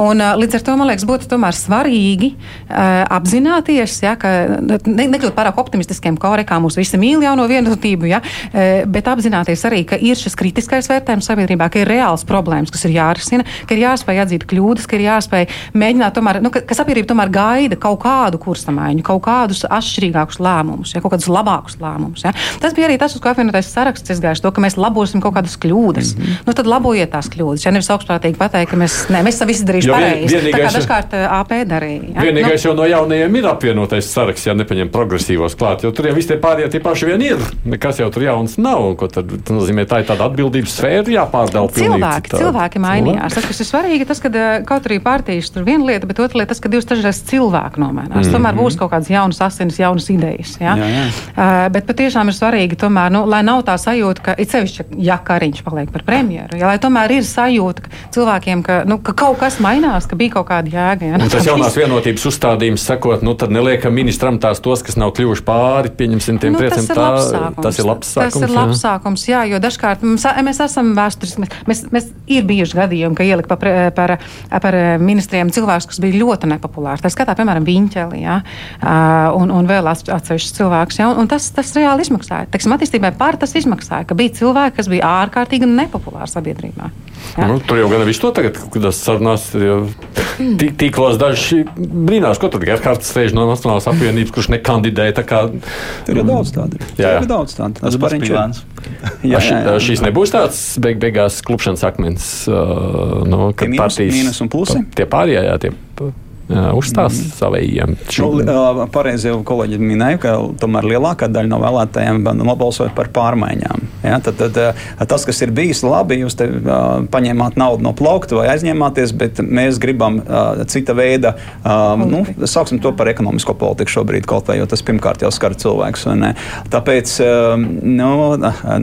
Un, līdz ar to man liekas, būtu svarīgi uh, apzināties, ja, ka ne, nekļūt pārāk optimistiskiem, kā arī kā mūsu visi mīl jauno vienotību, ja, uh, bet apzināties arī, ka ir šis kritiskais vērtējums sabiedrībā, ka ir reāls problēmas, kas ir jārisina, ka ir jāspēj atzīt kļūdas, ka ir jāspēj mēģināt tomēr, nu, ka, ka sabiedrība tomēr gaida kaut kādu kursamaiņu, kaut kādus atšķirīgākus lēmumus, ja, kaut kādus labākus lēmumus. Ja. Tas bija arī tas, uz ko apvienotais saraksts izgājis, to, ka mēs labosim kaut kādas kļūdas. Mm -hmm. nu, tad labojiet tās kļūdas. Ja nevis augstprātīgi pateikt, ka mēs, ne, mēs visi darījuši pareizi. Tā kā dažkārt AP darīja. Ja. Vienīgais nu, jau no jaunajiem ir apvienotais saraksts, ja nepaņem progresīvos klāt, jo tur jau visi tie pārējie tie paši vien ir. Nekas jau tur jauns nav. Tad nozīmē, tā ir tāda atbildības sfēra jāpārdala. Cilvēki, cilvēki mainījās. Tas, kas ir svarīgi, tas, ka kaut arī partijas tur viena lieta, bet otra lieta, tas, ka divas trešdaļas cilvēku nomainās. Mm -hmm. Tomēr būs kaut kādas jaunas asinis, jaunas idejas. Ja? Jā, jā. Uh, bet patiešām ir svarīgi, tomēr, nu, lai nav tā sajūta, ka it sevišķi, ja Kariņš paliek par premjeru, ja, lai tomēr ir sajūta ka cilvēkiem, ka, nu, ka kaut kas mainās, ka bija kaut kāda jēga. Ja? Un tas jaunās vienotības uzstādījums sakot, nu tad neliekam ministram tās tos, kas nav kļuvuši pāri, pieņemsim tiem nu, prieciem. Tā, tas ir labs sākums. Tas ir labs sākums, jā, jo dažkārt mums, mēs esam vēsturiski, mēs, mēs, mēs ir bijuši gadījumi, ka ielika par, par, par ministriem cilvēkus, kas bija ļoti nepopulāri. Tā skatā, piemēram, Viņķeli. Ja? Uh, un, un vēl atsevišķus cilvēkus. Ja? Un, un tas, tas reāli izmaksāja. Teksim, attīstībai par tas izmaksāja, ka bija cilvēki, kas bija ārkārtīgi nepopulāri sabiedrībā. Ja? Nu, tur jau gan viss to tagad, kad tas sarunās, jau tīklos daži brīnās, ko tur Gerhards sēž no Nacionālās apvienības, kurš nekandidēja. Kā... Tur ir daudz tādu. Jā, jā. ir daudz tādu. Tas ir plāns. Jā, jā, jā. Šīs nebūs tāds beig beigās klupšanas akmens, uh, no, kad mīnus, partijas. Mīnus un plusi? Tie pārējie, jā, tie uzstās mm. savējiem. Nu, pareizi jau kolēģi minēja, ka tomēr lielākā daļa no vēlētājiem nobalsoja par pārmaiņām. Ja? Tad, tad tas, kas ir bijis labi, jūs te, uh, paņēmāt naudu no plaukta vai aizņēmāties, bet mēs gribam uh, cita veida, uh, nu, sauksim to par ekonomisko politiku šobrīd kaut vai, jo tas pirmkārt jau skar cilvēkus. Tāpēc uh, nu,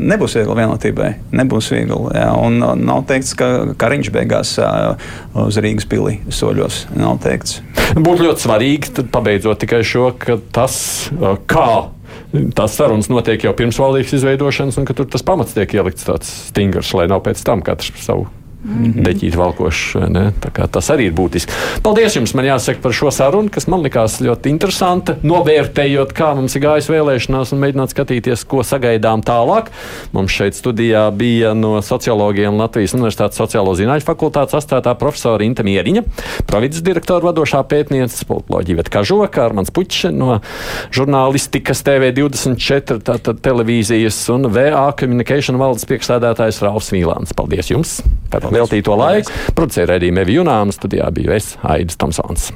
nebūs viegli vienotībai. Nebūs viegli. Ja? Un nav teikts, ka Kariņš beigās uh, uz Rīgas pilī soļos. Nav teikts punkts. Būtu ļoti svarīgi, pabeidzot tikai šo, ka tas, kā tās sarunas notiek jau pirms valdības izveidošanas, un ka tur tas pamats tiek ielikts tāds stingrs, lai nav pēc tam katrs savu Mm -hmm. Deķīt valkošs. Tas arī ir būtiski. Paldies jums, man jāsaka, par šo sarunu, kas man likās ļoti interesanta. Novērtējot, kā mums ir gājis vēlēšanās un mēģināt skatīties, ko sagaidām tālāk. Mums šeit studijā bija no sociologiem Latvijas Universitātes sociālo zinātņu fakultātes astātā profesora Inta Mieriņa, providas direktora vadošā pētniece, politoloģija Veta Kažoka, Armans Puķis no žurnālistikas TV24, tātad televīzijas un VA Communication valdes priekšsēdētājs Ralfs Vīlāns. Paldies jums! Par veltīto laiku. Producēja redzījuma Evi Junāms, studijā biju es, Aidis Tomsons.